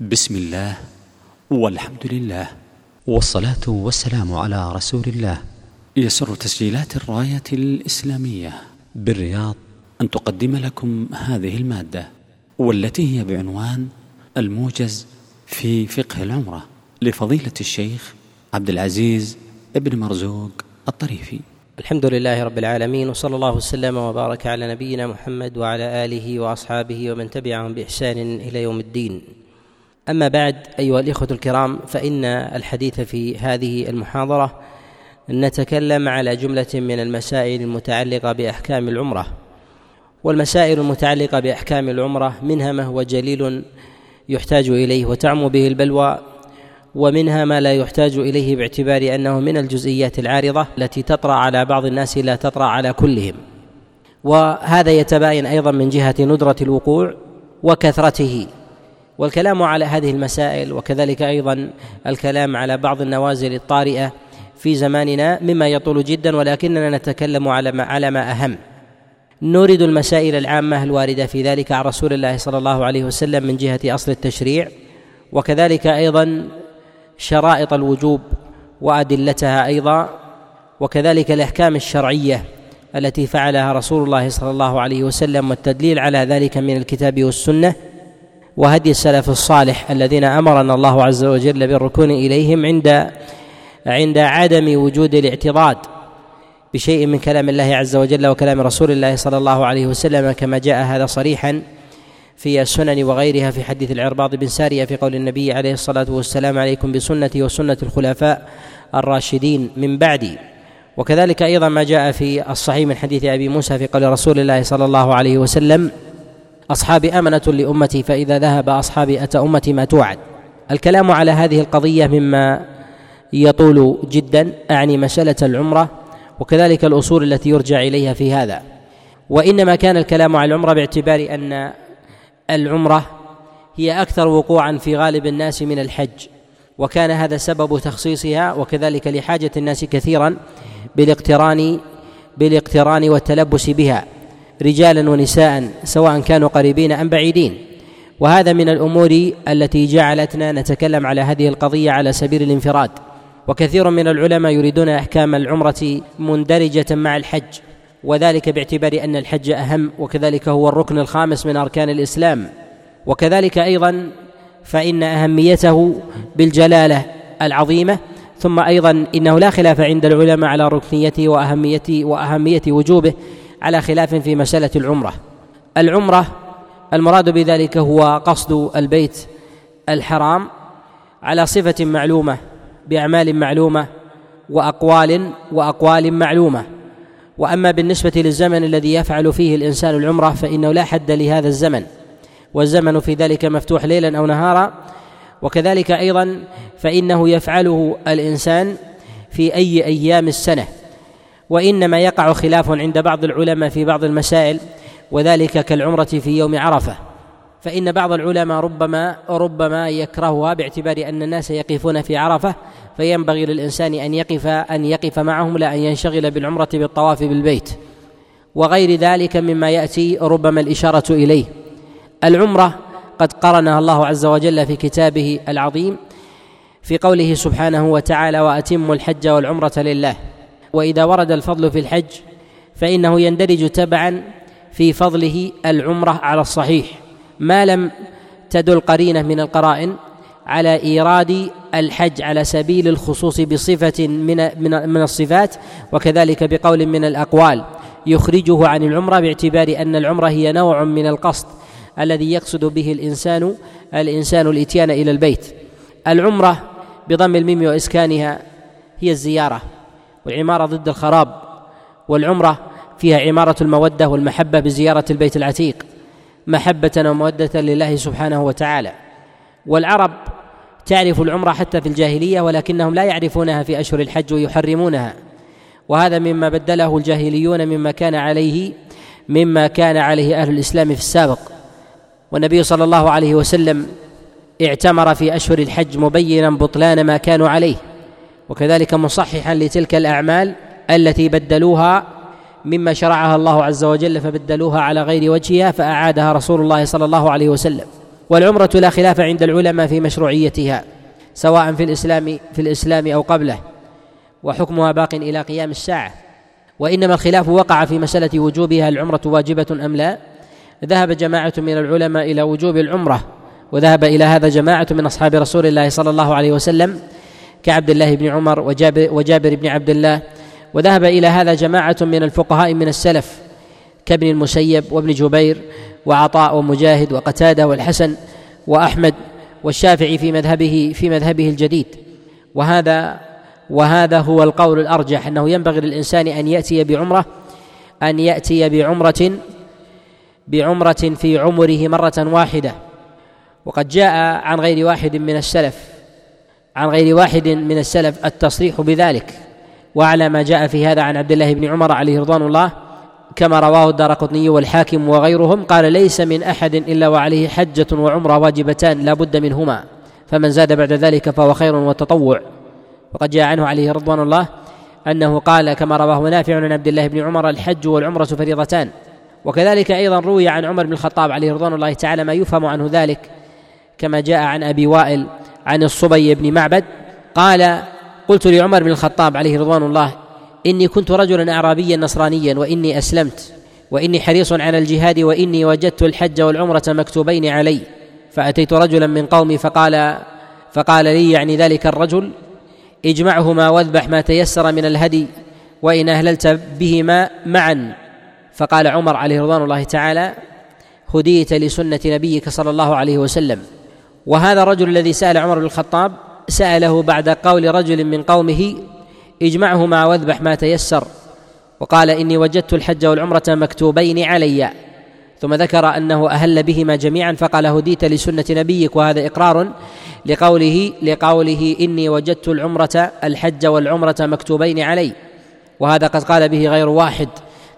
بسم الله والحمد لله والصلاة والسلام على رسول الله. يسر تسجيلات الراية الإسلامية. بالرياض. أن تقدم لكم هذه المادة والتي هي بعنوان الموجز في فقه العمرة لفضيلة الشيخ عبد العزيز ابن مرزوق الطريفي. الحمد لله رب العالمين وصلى الله وسلم وبارك على نبينا محمد وعلى آله وأصحابه ومن تبعهم بإحسان إلى يوم الدين. أما بعد أيها الإخوة الكرام فإن الحديث في هذه المحاضرة نتكلم على جملة من المسائل المتعلقة بأحكام العمرة. والمسائل المتعلقة بأحكام العمرة منها ما هو جليل يحتاج إليه وتعم به البلوى ومنها ما لا يحتاج إليه باعتبار أنه من الجزئيات العارضة التي تطرأ على بعض الناس لا تطرأ على كلهم. وهذا يتباين أيضا من جهة ندرة الوقوع وكثرته. والكلام على هذه المسائل وكذلك أيضا الكلام على بعض النوازل الطارئة في زماننا مما يطول جدا ولكننا نتكلم على ما على ما أهم. نورد المسائل العامة الواردة في ذلك عن رسول الله صلى الله عليه وسلم من جهة أصل التشريع وكذلك أيضا شرائط الوجوب وأدلتها أيضا وكذلك الأحكام الشرعية التي فعلها رسول الله صلى الله عليه وسلم والتدليل على ذلك من الكتاب والسنة. وهدي السلف الصالح الذين أمرنا الله عز وجل بالركون إليهم عند عند عدم وجود الاعتضاد بشيء من كلام الله عز وجل وكلام رسول الله صلى الله عليه وسلم كما جاء هذا صريحا في السنن وغيرها في حديث العرباض بن سارية في قول النبي عليه الصلاة والسلام عليكم بسنتي وسنة الخلفاء الراشدين من بعدي. وكذلك أيضا ما جاء في الصحيح من حديث أبي موسى في قول رسول الله صلى الله عليه وسلم أصحابي أمنة لأمتي فإذا ذهب أصحابي أتى أمتي ما توعد. الكلام على هذه القضية مما يطول جدا أعني مسألة العمرة وكذلك الأصول التي يرجع إليها في هذا. وإنما كان الكلام على العمرة باعتبار أن العمرة هي أكثر وقوعا في غالب الناس من الحج. وكان هذا سبب تخصيصها وكذلك لحاجة الناس كثيرا بالاقتران بالاقتران والتلبس بها. رجالا ونساء سواء كانوا قريبين أم بعيدين. وهذا من الأمور التي جعلتنا نتكلم على هذه القضية على سبيل الانفراد. وكثير من العلماء يريدون أحكام العمرة مندرجة مع الحج وذلك باعتبار أن الحج أهم وكذلك هو الركن الخامس من أركان الإسلام. وكذلك أيضا فإن أهميته بالجلالة العظيمة ثم أيضا إنه لا خلاف عند العلماء على ركنيته وأهميته وأهمية وجوبه على خلاف في مسألة العمرة. العمرة المراد بذلك هو قصد البيت الحرام على صفة معلومة بأعمال معلومة وأقوال وأقوال معلومة. وأما بالنسبة للزمن الذي يفعل فيه الإنسان العمرة فإنه لا حد لهذا الزمن. والزمن في ذلك مفتوح ليلا أو نهارا. وكذلك أيضا فإنه يفعله الإنسان في أي أيام السنة. وإنما يقع خلاف عند بعض العلماء في بعض المسائل وذلك كالعمرة في يوم عرفة. فإن بعض العلماء ربما ربما يكرهها باعتبار أن الناس يقفون في عرفة فينبغي للإنسان أن يقف أن يقف معهم لا أن ينشغل بالعمرة بالطواف بالبيت. وغير ذلك مما يأتي ربما الإشارة إليه. العمرة قد قرنها الله عز وجل في كتابه العظيم في قوله سبحانه وتعالى وأتموا الحج والعمرة لله وإذا ورد الفضل في الحج فإنه يندرج تبعا في فضله العمرة على الصحيح ما لم تدل قرينة من القرائن على إيراد الحج على سبيل الخصوص بصفة من من من الصفات وكذلك بقول من الأقوال يخرجه عن العمرة باعتبار أن العمرة هي نوع من القصد الذي يقصد به الإنسان الإنسان الإتيان إلى البيت. العمرة بضم الميم وإسكانها هي الزيارة. والعمارة ضد الخراب والعمرة فيها عمارة المودة والمحبة بزيارة البيت العتيق محبة ومودة لله سبحانه وتعالى. والعرب تعرف العمرة حتى في الجاهلية ولكنهم لا يعرفونها في أشهر الحج ويحرمونها. وهذا مما بدله الجاهليون مما كان عليه مما كان عليه أهل الإسلام في السابق. والنبي صلى الله عليه وسلم اعتمر في أشهر الحج مبينا بطلان ما كانوا عليه. وكذلك مصححا لتلك الأعمال التي بدلوها مما شرعها الله عز وجل فبدلوها على غير وجهها فأعادها رسول الله صلى الله عليه وسلم. والعمرة لا خلاف عند العلماء في مشروعيتها سواء في الإسلام في الإسلام أو قبله وحكمها باق إلى قيام الساعة. وإنما الخلاف وقع في مسألة وجوبها العمرة واجبة أم لا؟ ذهب جماعة من العلماء إلى وجوب العمرة وذهب إلى هذا جماعة من أصحاب رسول الله صلى الله عليه وسلم كعبد الله بن عمر وجابر, وجابر بن عبد الله وذهب إلى هذا جماعة من الفقهاء من السلف كابن المسيب وابن جبير وعطاء ومجاهد وقتادة والحسن وأحمد والشافعي في مذهبه في مذهبه الجديد. وهذا وهذا هو القول الأرجح أنه ينبغي للإنسان أن يأتي بعمرة أن يأتي بعمرة بعمرة في عمره مرة واحدة. وقد جاء عن غير واحد من السلف. عن غير واحد من السلف التصريح بذلك. وعلى ما جاء في هذا عن عبد الله بن عمر عليه رضوان الله كما رواه الدار قطني والحاكم وغيرهم قال ليس من أحد إلا وعليه حجة وعمرة واجبتان لا بد منهما فمن زاد بعد ذلك فهو خير وتطوع. وقد جاء عنه عليه رضوان الله أنه قال كما رواه نافع عن عبد الله بن عمر الحج والعمرة فريضتان. وكذلك أيضا روي عن عمر بن الخطاب عليه رضوان الله تعالى ما يفهم عنه ذلك كما جاء عن أبي وائل عن الصبي بن معبد قال قلت لعمر بن الخطاب عليه رضوان الله إني كنت رجلا اعرابيا نصرانيا وإني أسلمت وإني حريص على الجهاد وإني وجدت الحج والعمرة مكتوبين علي فأتيت رجلا من قومي فقال فقال لي يعني ذلك الرجل اجمعهما واذبح ما تيسر من الهدي وإن أهللت بهما معا. فقال عمر عليه رضوان الله تعالى هديت لسنة نبيك صلى الله عليه وسلم. وهذا الرجل الذي سأل عمر بن الخطاب سأله بعد قول رجل من قومه اجمعهما واذبح ما تيسر وقال إني وجدت الحج والعمرة مكتوبين علي ثم ذكر أنه أهل بهما جميعا فقال هديت لسنة نبيك وهذا إقرار لقوله لقوله إني وجدت العمرة الحج والعمرة مكتوبين علي وهذا قد قال به غير واحد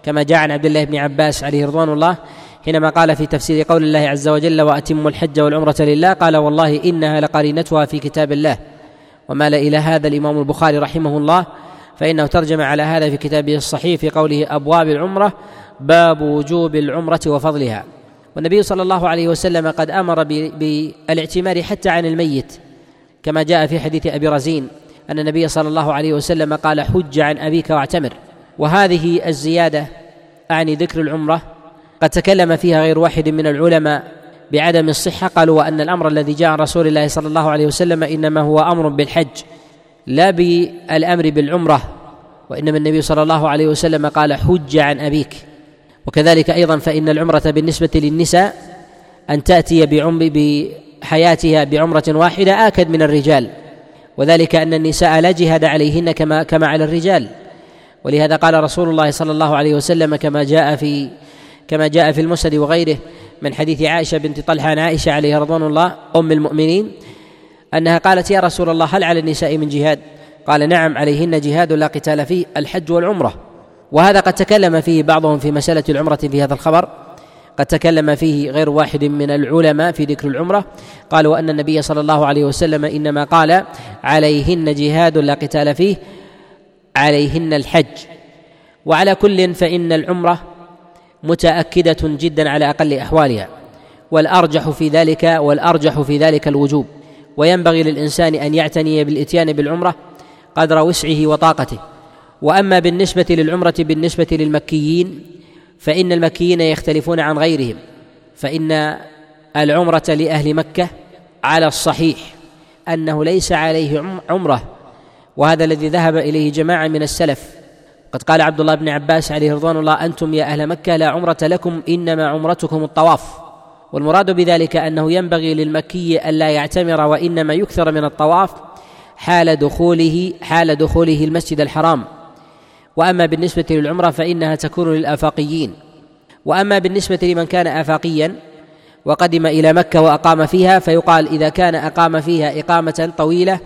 كما جاء عن عبد الله بن عباس عليه رضوان الله حينما قال في تفسير قول الله عز وجل وأتموا الحج والعمرة لله قال والله إنها لقرينتها في كتاب الله. ومال إلى هذا الإمام البخاري رحمه الله فإنه ترجم على هذا في كتابه الصحيح في قوله أبواب العمرة باب وجوب العمرة وفضلها. والنبي صلى الله عليه وسلم قد أمر بالاعتمار حتى عن الميت كما جاء في حديث أبي رزين أن النبي صلى الله عليه وسلم قال حج عن أبيك واعتمر. وهذه الزيادة أعني ذكر العمرة قد تكلم فيها غير واحد من العلماء بعدم الصحة قالوا وأن الأمر الذي جاء عن رسول الله صلى الله عليه وسلم إنما هو أمر بالحج لا بالأمر بالعمرة وإنما النبي صلى الله عليه وسلم قال حج عن أبيك. وكذلك أيضا فإن العمرة بالنسبة للنساء أن تأتي بعم بحياتها بعمرة واحدة آكد من الرجال. وذلك أن النساء لا جهاد عليهن كما كما على الرجال. ولهذا قال رسول الله صلى الله عليه وسلم كما جاء في كما جاء في المسند وغيره من حديث عائشة بنت طلحة عن عائشة عليها رضوان الله أم المؤمنين أنها قالت يا رسول الله هل على النساء من جهاد؟ قال نعم عليهن جهاد لا قتال فيه الحج والعمرة. وهذا قد تكلم فيه بعضهم في مسألة العمرة في هذا الخبر. قد تكلم فيه غير واحد من العلماء في ذكر العمرة. قالوا أن النبي صلى الله عليه وسلم إنما قال عليهن جهاد لا قتال فيه عليهن الحج. وعلى كل فإن العمرة متأكدة جدا على أقل أحوالها والأرجح في ذلك والأرجح في ذلك الوجوب. وينبغي للإنسان أن يعتني بالإتيان بالعمرة قدر وسعه وطاقته. وأما بالنسبة للعمرة بالنسبة للمكيين فإن المكيين يختلفون عن غيرهم. فإن العمرة لأهل مكة على الصحيح أنه ليس عليه عمرة وهذا الذي ذهب إليه جماعة من السلف قد قال عبد الله بن عباس عليه رضوان الله أنتم يا أهل مكة لا عمرة لكم إنما عمرتكم الطواف. والمراد بذلك أنه ينبغي للمكي الا يعتمر وإنما يكثر من الطواف حال دخوله حال دخوله المسجد الحرام. وأما بالنسبة للعمرة فإنها تكون للآفاقيين. وأما بالنسبة لمن كان افاقيا وقدم إلى مكة وأقام فيها فيقال إذا كان أقام فيها إقامة طويلة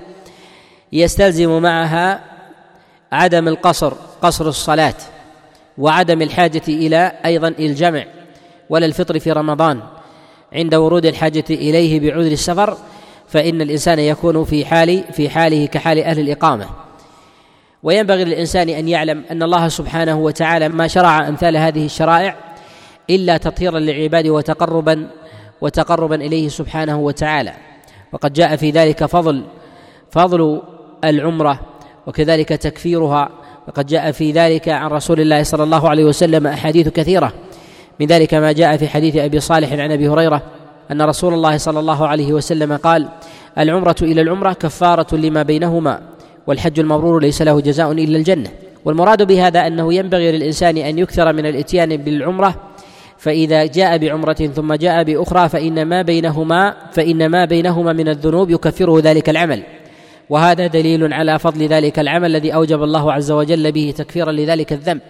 يستلزم معها عدم القصر قصر الصلاة وعدم الحاجة إلى أيضا الجمع ولا الفطر في رمضان. عند ورود الحاجة إليه بعذر السفر فإن الإنسان يكون في حال في حاله كحال أهل الإقامة. وينبغي للإنسان أن يعلم أن الله سبحانه وتعالى ما شرع أمثال هذه الشرائع إلا تطهيرا للعباد وتقربا وتقربا إليه سبحانه وتعالى. وقد جاء في ذلك فضل فضل العمرة وكذلك تكفيرها. وقد جاء في ذلك عن رسول الله صلى الله عليه وسلم أحاديث كثيرة. من ذلك ما جاء في حديث أبي صالح عن أبي هريرة أن رسول الله صلى الله عليه وسلم قال العمرة إلى العمرة كفارة لما بينهما والحج المبرور ليس له جزاء إلا الجنة. والمراد بهذا أنه ينبغي للإنسان أن يكثر من الإتيان بالعمرة فإذا جاء بعمرة ثم جاء بأخرى فإن ما بينهما فإن ما بينهما من الذنوب يكفره ذلك العمل. وهذا دليل على فضل ذلك العمل الذي أوجب الله عز وجل به تكفيرا لذلك الذنب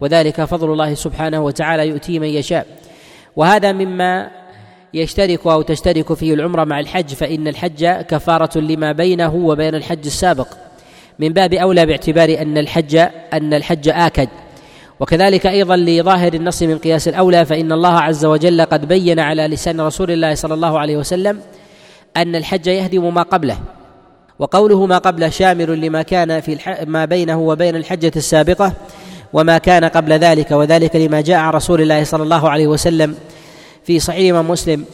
وذلك فضل الله سبحانه وتعالى يؤتيه من يشاء. وهذا مما يشترك أو تشترك فيه العمرة مع الحج فإن الحج كفارة لما بينه وبين الحج السابق. من باب أولى باعتبار أن الحج أن الحج آكد. وكذلك أيضا لظاهر النص من قياس الأولى فإن الله عز وجل قد بين على لسان رسول الله صلى الله عليه وسلم أن الحج يهدم ما قبله. وقوله ما قبله شامل لما كان في. ما بينه وبين الحجة السابقة وما كان قبل ذلك وذلك لما جاء عن رسول الله صلى الله عليه وسلم في صحيح من مسلم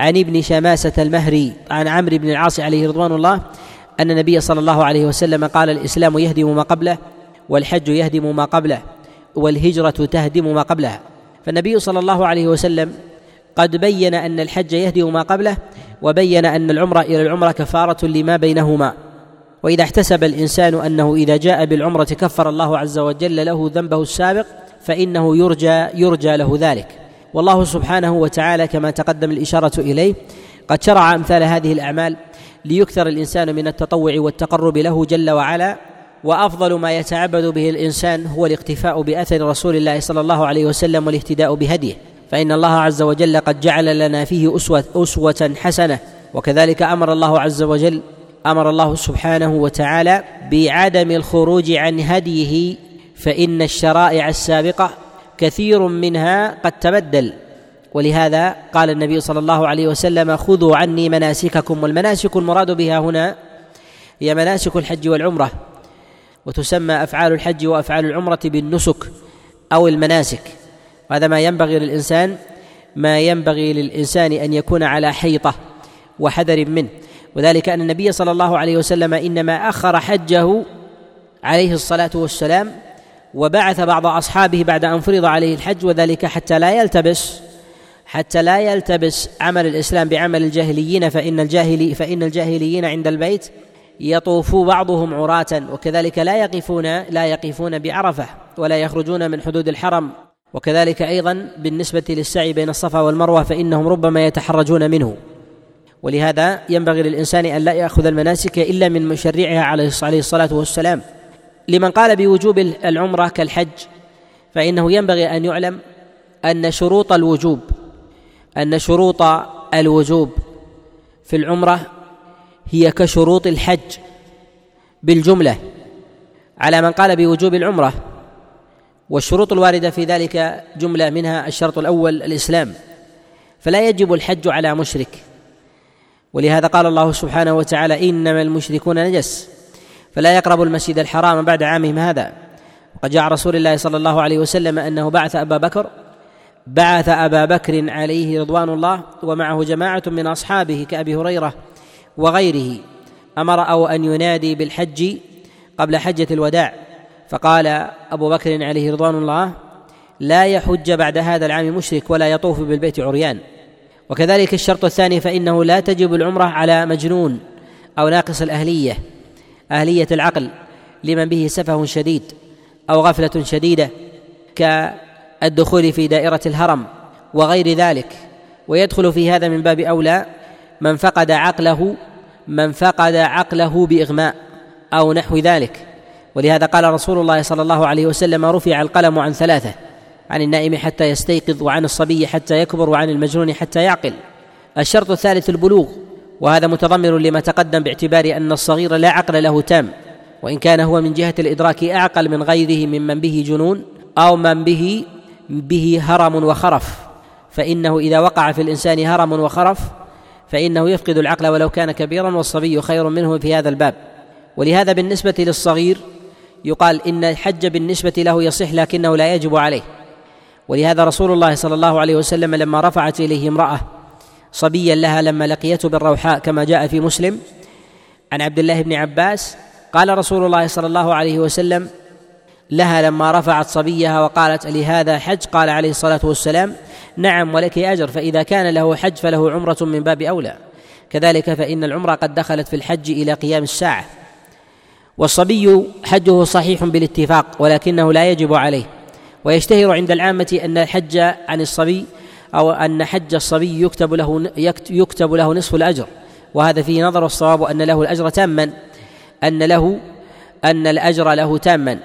عن ابن شماسة المهري عن عمرو بن العاص عليه رضوان الله أن النبي صلى الله عليه وسلم قال الإسلام يهدم ما قبله والحج يهدم ما قبله والهجرة تهدم ما قبلها فالنبي صلى الله عليه وسلم قد بين أن الحج يهدم ما قبله وبين أن العمرة إلى العمرة كفارة لما بينهما. وإذا احتسب الإنسان أنه إذا جاء بالعمرة كفر الله عز وجل له ذنبه السابق فإنه يرجى يرجى له ذلك. والله سبحانه وتعالى كما تقدم الإشارة إليه قد شرع أمثال هذه الأعمال ليكثر الإنسان من التطوع والتقرب له جل وعلا وأفضل ما يتعبد به الإنسان هو الاقتفاء بأثر رسول الله صلى الله عليه وسلم والاهتداء بهديه. فإن الله عز وجل قد جعل لنا فيه اسوه أسوة حسنة. وكذلك أمر الله عز وجل أمر الله سبحانه وتعالى بعدم الخروج عن هديه فإن الشرائع السابقة كثير منها قد تبدل. ولهذا قال النبي صلى الله عليه وسلم خذوا عني مناسككم والمناسك المراد بها هنا هي مناسك الحج والعمرة وتسمى أفعال الحج وأفعال العمرة بالنسك أو المناسك. وهذا ما ينبغي للإنسان ما ينبغي للإنسان أن يكون على حيطة وحذر منه. وذلك أن النبي صلى الله عليه وسلم إنما أخر حجه عليه الصلاة والسلام وبعث بعض أصحابه بعد أن فرض عليه الحج وذلك حتى لا يلتبس حتى لا يلتبس عمل الإسلام بعمل الجاهليين فإن الجاهلي فإن الجاهليين عند البيت يطوف بعضهم عراة وكذلك لا يقفون لا يقفون بعرفة ولا يخرجون من حدود الحرم وكذلك أيضا بالنسبة للسعي بين الصفا والمروة فإنهم ربما يتحرجون منه. ولهذا ينبغي للإنسان أن لا يأخذ المناسك إلا من مشرعها عليه الصلاة والسلام. لمن قال بوجوب العمرة كالحج فإنه ينبغي أن يعلم أن شروط الوجوب أن شروط الوجوب في العمرة هي كشروط الحج بالجملة. على من قال بوجوب العمرة والشروط الواردة في ذلك جملة منها الشرط الأول الإسلام. فلا يجب الحج على مشرك. ولهذا قال الله سبحانه وتعالى إنما المشركون نجس. فلا يقربوا المسجد الحرام بعد عامهم هذا. وقد جاء رسول الله صلى الله عليه وسلم أنه بعث أبا بكر بعث أبا بكر عليه رضوان الله ومعه جماعة من أصحابه كأبي هريرة وغيره. أمر أو أن ينادي بالحج قبل حجة الوداع. فقال أبو بكر عليه رضوان الله لا يحج بعد هذا العام مشرك ولا يطوف بالبيت عريان. وكذلك الشرط الثاني فإنه لا تجب العمرة على مجنون أو ناقص الأهلية أهلية العقل لمن به سفه شديد أو غفلة شديدة كالدخول في دائرة الهرم وغير ذلك. ويدخل في هذا من باب أولى من فقد عقله من فقد عقله بإغماء أو نحو ذلك. ولهذا قال رسول الله صلى الله عليه وسلم رفع القلم عن ثلاثة عن النائم حتى يستيقظ وعن الصبي حتى يكبر وعن المجنون حتى يعقل. الشرط الثالث البلوغ وهذا متضمن لما تقدم باعتبار أن الصغير لا عقل له تام وإن كان هو من جهة الإدراك أعقل من غيره ممن به جنون أو من به به هرم وخرف. فإنه إذا وقع في الإنسان هرم وخرف فإنه يفقد العقل ولو كان كبيرا والصبي خير منه في هذا الباب. ولهذا بالنسبة للصغير يقال إن الحج بالنسبة له يصح لكنه لا يجب عليه. ولهذا رسول الله صلى الله عليه وسلم لما رفعت إليه امرأة صبيا لها لما لقيته بالروحاء كما جاء في مسلم عن عبد الله بن عباس قال رسول الله صلى الله عليه وسلم لها لما رفعت صبيها وقالت لهذا حج؟ قال عليه الصلاة والسلام نعم ولك أجر فإذا كان له حج فله عمرة من باب أولى. كذلك فإن العمرة قد دخلت في الحج إلى قيام الساعة. والصبي حجه صحيح بالاتفاق ولكنه لا يجب عليه. ويشتهر عند العامة أن الحج عن الصبي أو أن حج الصبي يكتب له يكتب له نصف الأجر. وهذا فيه نظر والصواب أن له الأجر تاما أن له أن الأجر له تاما.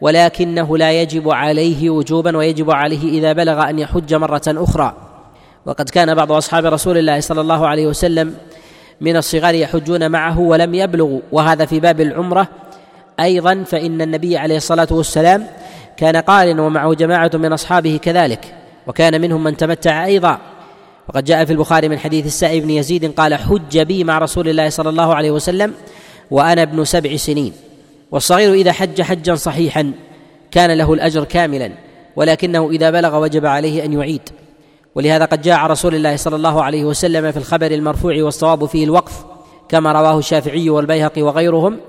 ولكنه لا يجب عليه وجوبا ويجب عليه إذا بلغ أن يحج مرة أخرى. وقد كان بعض أصحاب رسول الله صلى الله عليه وسلم من الصغار يحجون معه ولم يبلغوا وهذا في باب العمرة. أيضا فإن النبي عليه الصلاة والسلام كان قارن ومعه جماعة من أصحابه كذلك وكان منهم من تمتع أيضا. وقد جاء في البخاري من حديث السائب بن يزيد قال حج بي مع رسول الله صلى الله عليه وسلم وأنا ابن سبع سنين. والصغير إذا حج حجا صحيحا كان له الأجر كاملا ولكنه إذا بلغ وجب عليه أن يعيد. ولهذا قد جاء رسول الله صلى الله عليه وسلم في الخبر المرفوع والصواب فيه الوقف كما رواه الشافعي والبيهقي وغيرهم.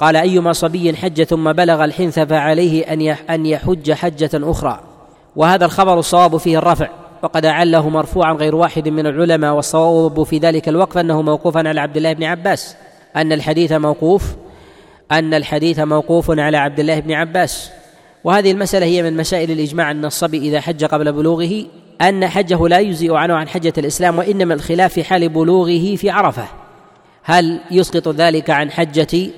قال أيما صبي حج ثم بلغ الحنث فعليه أن أن يحج حجة أخرى. وهذا الخبر الصواب فيه الرفع وقد أعله مرفوعا غير واحد من العلماء والصواب في ذلك الوقف أنه موقوفا على عبد الله بن عباس. أن الحديث موقوف أن الحديث موقوف على عبد الله بن عباس. وهذه المسألة هي من مسائل الإجماع أن الصبي إذا حج قبل بلوغه أن حجه لا يجزئ عنه عن حجة الإسلام وإنما الخلاف في حال بلوغه في عرفة. هل يسقط ذلك عن حجة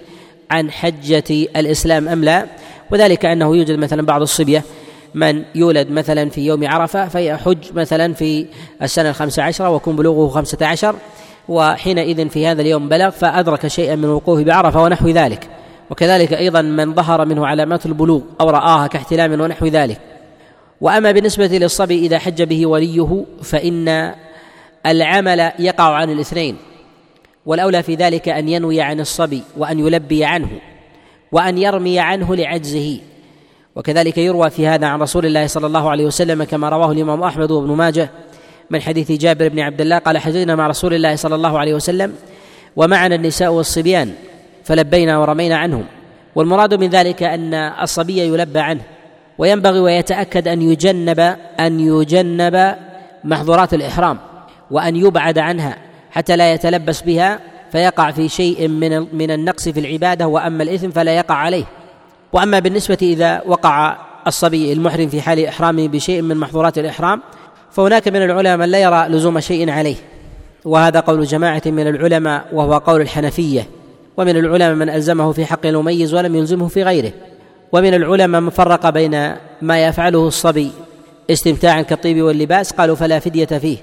عن حجة الإسلام أم لا؟ وذلك أنه يوجد مثلا بعض الصبية من يولد مثلا في يوم عرفة فيحج مثلا في السنة الخمسة عشرة ويكون بلوغه خمسة عشر وحينئذ في هذا اليوم بلغ فأدرك شيئا من وقوفه بعرفة ونحو ذلك. وكذلك أيضا من ظهر منه علامات البلوغ أو رآها كاحتلام ونحو ذلك. وأما بالنسبة للصبي إذا حج به وليه فإن العمل يقع عن الاثنين والأولى في ذلك أن ينوي عن الصبي وأن يلبي عنه وأن يرمي عنه لعجزه. وكذلك يروى في هذا عن رسول الله صلى الله عليه وسلم كما رواه الإمام أحمد وابن ماجه من حديث جابر بن عبد الله قال حججنا مع رسول الله صلى الله عليه وسلم ومعنا النساء والصبيان فلبينا ورمينا عنهم. والمراد من ذلك أن الصبي يلبى عنه. وينبغي ويتأكد أن يجنب أن يجنب محظورات الإحرام وأن يبعد عنها حتى لا يتلبس بها فيقع في شيء من من النقص في العبادة وأما الإثم فلا يقع عليه. وأما بالنسبة إذا وقع الصبي المحرم في حال إحرامه بشيء من محظورات الإحرام فهناك من العلماء من لا يرى لزوم شيء عليه. وهذا قول جماعة من العلماء وهو قول الحنفية. ومن العلماء من ألزمه في حق المميز ولم يلزمه في غيره. ومن العلماء من فرق بين ما يفعله الصبي استمتاعا كالطيب واللباس قالوا فلا فدية فيه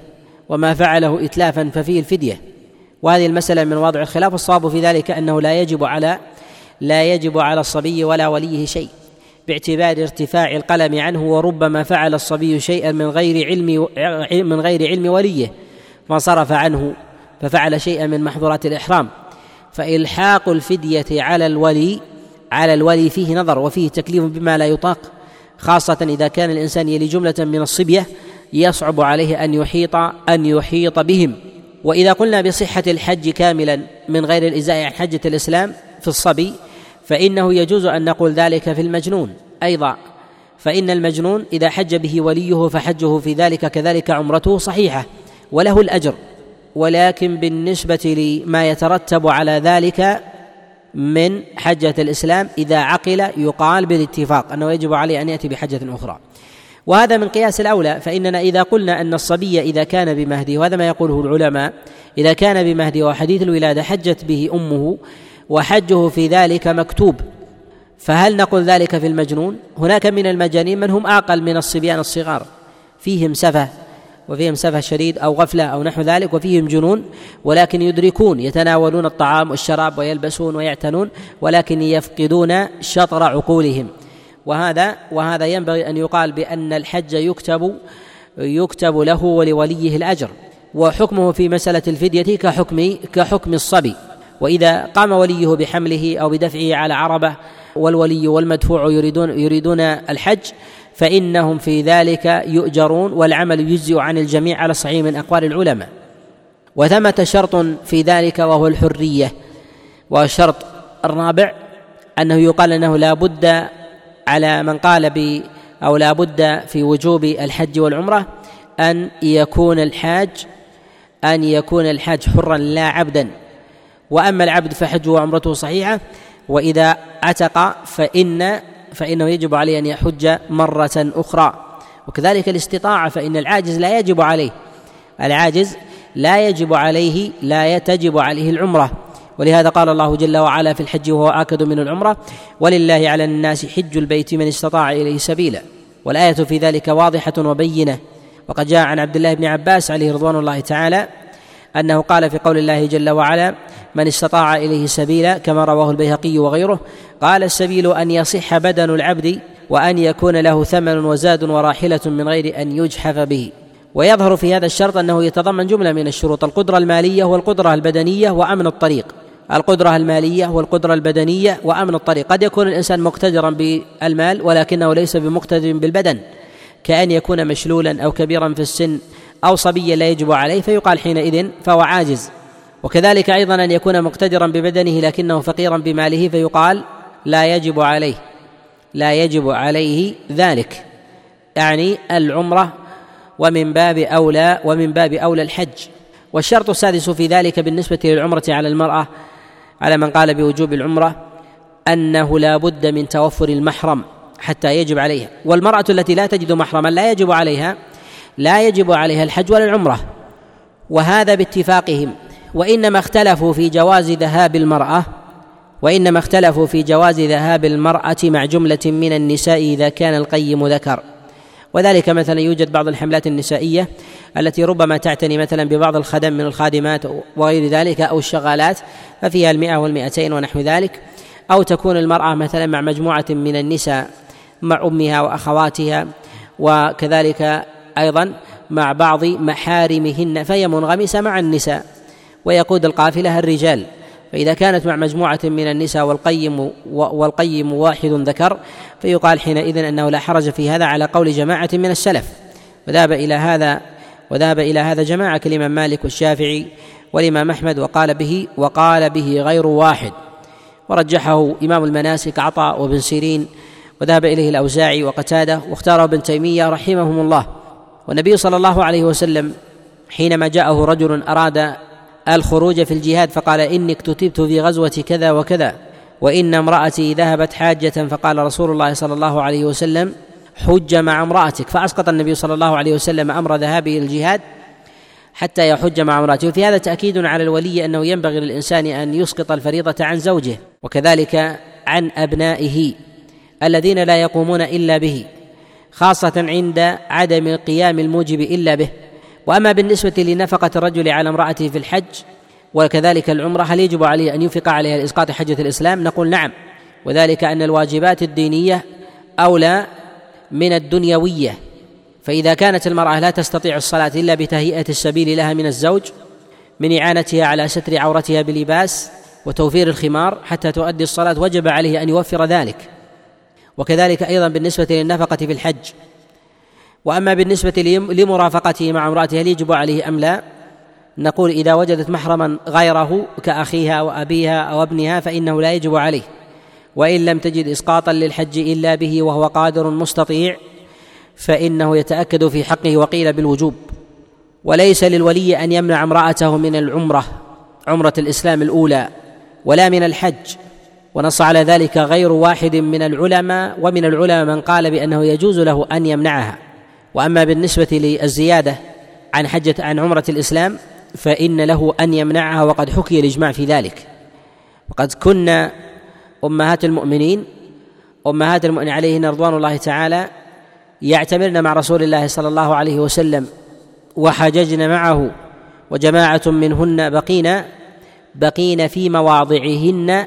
وما فعله إتلافا ففيه الفدية. وهذه المسألة من واضع الخلاف الصواب في ذلك أنه لا يجب على لا يجب على الصبي ولا وليه شيء. باعتبار ارتفاع القلم عنه وربما فعل الصبي شيئا من غير علم من غير علم وليه فانصرف عنه ففعل شيئا من محظورات الإحرام. فإلحاق الفدية على الولي على الولي فيه نظر وفيه تكليف بما لا يطاق خاصة إذا كان الإنسان يلي جملة من الصبية يصعب عليه أن يحيط أن يحيط بهم. وإذا قلنا بصحة الحج كاملا من غير الإزاء عن حجة الإسلام في الصبي فإنه يجوز أن نقول ذلك في المجنون. أيضا فإن المجنون إذا حج به وليه فحجه في ذلك كذلك عمرته صحيحة وله الأجر. ولكن بالنسبة لما يترتب على ذلك من حجة الإسلام إذا عقل يقال بالاتفاق أنه يجب عليه أن يأتي بحجة أخرى. وهذا من قياس الأولى فإننا إذا قلنا أن الصبي إذا كان بمهدي وهذا ما يقوله العلماء إذا كان بمهدي وحديث الولادة حجت به أمه وحجه في ذلك مكتوب. فهل نقول ذلك في المجنون؟ هناك من المجانين من هم اعقل من الصبيان الصغار فيهم سفه وفيهم سفه شديد أو غفله أو نحو ذلك وفيهم جنون ولكن يدركون يتناولون الطعام والشراب ويلبسون ويعتنون ولكن يفقدون شطر عقولهم. وهذا وهذا ينبغي أن يقال بأن الحج يكتب يكتب له ولوليه الأجر وحكمه في مسألة الفدية كحكم كحكم الصبي. وإذا قام وليه بحمله أو بدفعه على عربة والولي والمدفوع يريدون يريدون الحج فإنهم في ذلك يؤجرون والعمل يجزئ عن الجميع على صحيح من أقوال العلماء. وثمة شرط في ذلك وهو الحرية والشرط الرابع أنه يقال أنه لا بد على من قال ب أو لا بد في وجوب الحج والعمرة أن يكون الحاج أن يكون الحاج حرا لا عبدا. وأما العبد فحجه وعمرته صحيحة وإذا عتق فإن فإنه يجب عليه أن يحج مرة أخرى. وكذلك الاستطاعة فإن العاجز لا يجب عليه. العاجز لا يجب عليه لا تجب عليه العمرة. ولهذا قال الله جل وعلا في الحج وهو آكد من العمرة ولله على الناس حج البيت من استطاع إليه سبيلا. والآية في ذلك واضحة وبينة. وقد جاء عن عبد الله بن عباس عليه رضوان الله تعالى أنه قال في قول الله جل وعلا من استطاع إليه سبيلا كما رواه البيهقي وغيره قال السبيل أن يصح بدن العبد وأن يكون له ثمن وزاد وراحلة من غير أن يجحف به. ويظهر في هذا الشرط أنه يتضمن جملة من الشروط القدرة المالية والقدرة البدنية وأمن الطريق. القدرة المالية والقدرة البدنية وأمن الطريق. قد يكون الإنسان مقتدرا بالمال ولكنه ليس بمقتدر بالبدن. كأن يكون مشلولا أو كبيرا في السن أو صبيا لا يجب عليه فيقال حينئذ فهو عاجز. وكذلك أيضا أن يكون مقتدرا ببدنه لكنه فقيرا بماله فيقال لا يجب عليه لا يجب عليه ذلك. يعني العمرة ومن باب أولى ومن باب أولى الحج. والشرط السادس في ذلك بالنسبة للعمرة على المرأة على من قال بوجوب العمرة أنه لا بد من توفر المحرم حتى يجب عليها. والمرأة التي لا تجد محرما لا يجب عليها لا يجب عليها الحج ولا العمرة وهذا باتفاقهم وإنما اختلفوا في جواز ذهاب المرأة وإنما اختلفوا في جواز ذهاب المرأة مع جملة من النساء إذا كان القيم ذكر. وذلك مثلا يوجد بعض الحملات النسائية التي ربما تعتني مثلا ببعض الخدم من الخادمات وغير ذلك أو الشغالات ففيها المئة والمئتين ونحو ذلك. أو تكون المرأة مثلا مع مجموعة من النساء مع أمها وأخواتها وكذلك أيضا مع بعض محارمهن فهي منغمسة مع النساء. ويقود القافلة الرجال. فإذا كانت مع مجموعة من النساء والقيم والقيم واحد ذكر فيقال حينئذ أنه لا حرج في هذا على قول جماعة من السلف. وذهب إلى هذا وذهب إلى هذا جماعة كالإمام مالك والشافعي والإمام أحمد وقال به وقال به غير واحد. ورجحه إمام المناسك عطاء وابن سيرين. وذهب إليه الأوزاعي وقتادة واختاره ابن تيمية رحمهم الله. والنبي صلى الله عليه وسلم حينما جاءه رجل أراد الخروج في الجهاد فقال إني اكتتبت في غزوة كذا وكذا وإن امرأتي ذهبت حاجة فقال رسول الله صلى الله عليه وسلم حج مع امرأتك فأسقط النبي صلى الله عليه وسلم أمر ذهابه الجهاد حتى يحج مع امرأته وفي هذا تأكيد على الولي أنه ينبغي للإنسان أن يسقط الفريضة عن زوجه وكذلك عن أبنائه الذين لا يقومون إلا به. خاصة عند عدم قيام الموجب إلا به. وأما بالنسبة لنفقة الرجل على امرأته في الحج وكذلك العمرة هل يجب عليه أن ينفق عليها لإسقاط حجة الإسلام؟ نقول نعم. وذلك أن الواجبات الدينية أولى من الدنيوية. فإذا كانت المرأة لا تستطيع الصلاة إلا بتهيئة السبيل لها من الزوج من إعانتها على ستر عورتها بلباس وتوفير الخمار حتى تؤدي الصلاة وجب عليه أن يوفر ذلك. وكذلك أيضا بالنسبة للنفقة في الحج. وأما بالنسبة لمرافقته مع امراته هل يجب عليه أم لا؟ نقول إذا وجدت محرما غيره كأخيها وأبيها أو ابنها فإنه لا يجب عليه. وإن لم تجد اسقاطا للحج إلا به وهو قادر مستطيع فإنه يتأكد في حقه وقيل بالوجوب. وليس للولي أن يمنع امرأته من العمرة عمرة الإسلام الأولى ولا من الحج. ونص على ذلك غير واحد من العلماء ومن العلماء من قال بأنه يجوز له أن يمنعها. وأما بالنسبة للزيادة عن حجه عن عمرة الإسلام فإن له أن يمنعها وقد حكي الإجماع في ذلك. وقد كنا أمهات المؤمنين أمهات المؤمنين عليهن رضوان الله تعالى يعتمرن مع رسول الله صلى الله عليه وسلم وحججن معه وجماعة منهن بقين بقين في مواضعهن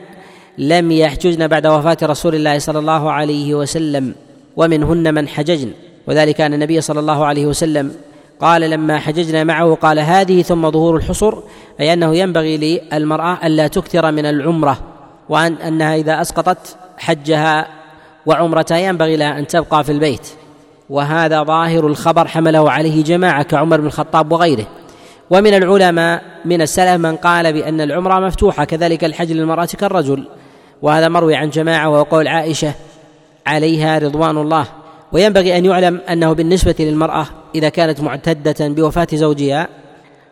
لم يحججن بعد وفاة رسول الله صلى الله عليه وسلم ومنهن من حججن. وذلك أن النبي صلى الله عليه وسلم قال لما حججنا معه قال هذه ثم ظهور الحصر أي أنه ينبغي للمرأة ألا تكثر من العمرة وأن أنها إذا أسقطت حجها وعمرتها ينبغي لها أن تبقى في البيت. وهذا ظاهر الخبر حمله عليه جماعة كعمر بن الخطاب وغيره. ومن العلماء من السلف من قال بأن العمرة مفتوحة كذلك الحج للمرأة كالرجل. وهذا مروي عن جماعة وهو قول عائشة عليها رضوان الله. وينبغي أن يعلم أنه بالنسبة للمرأة إذا كانت معتدة بوفاة زوجها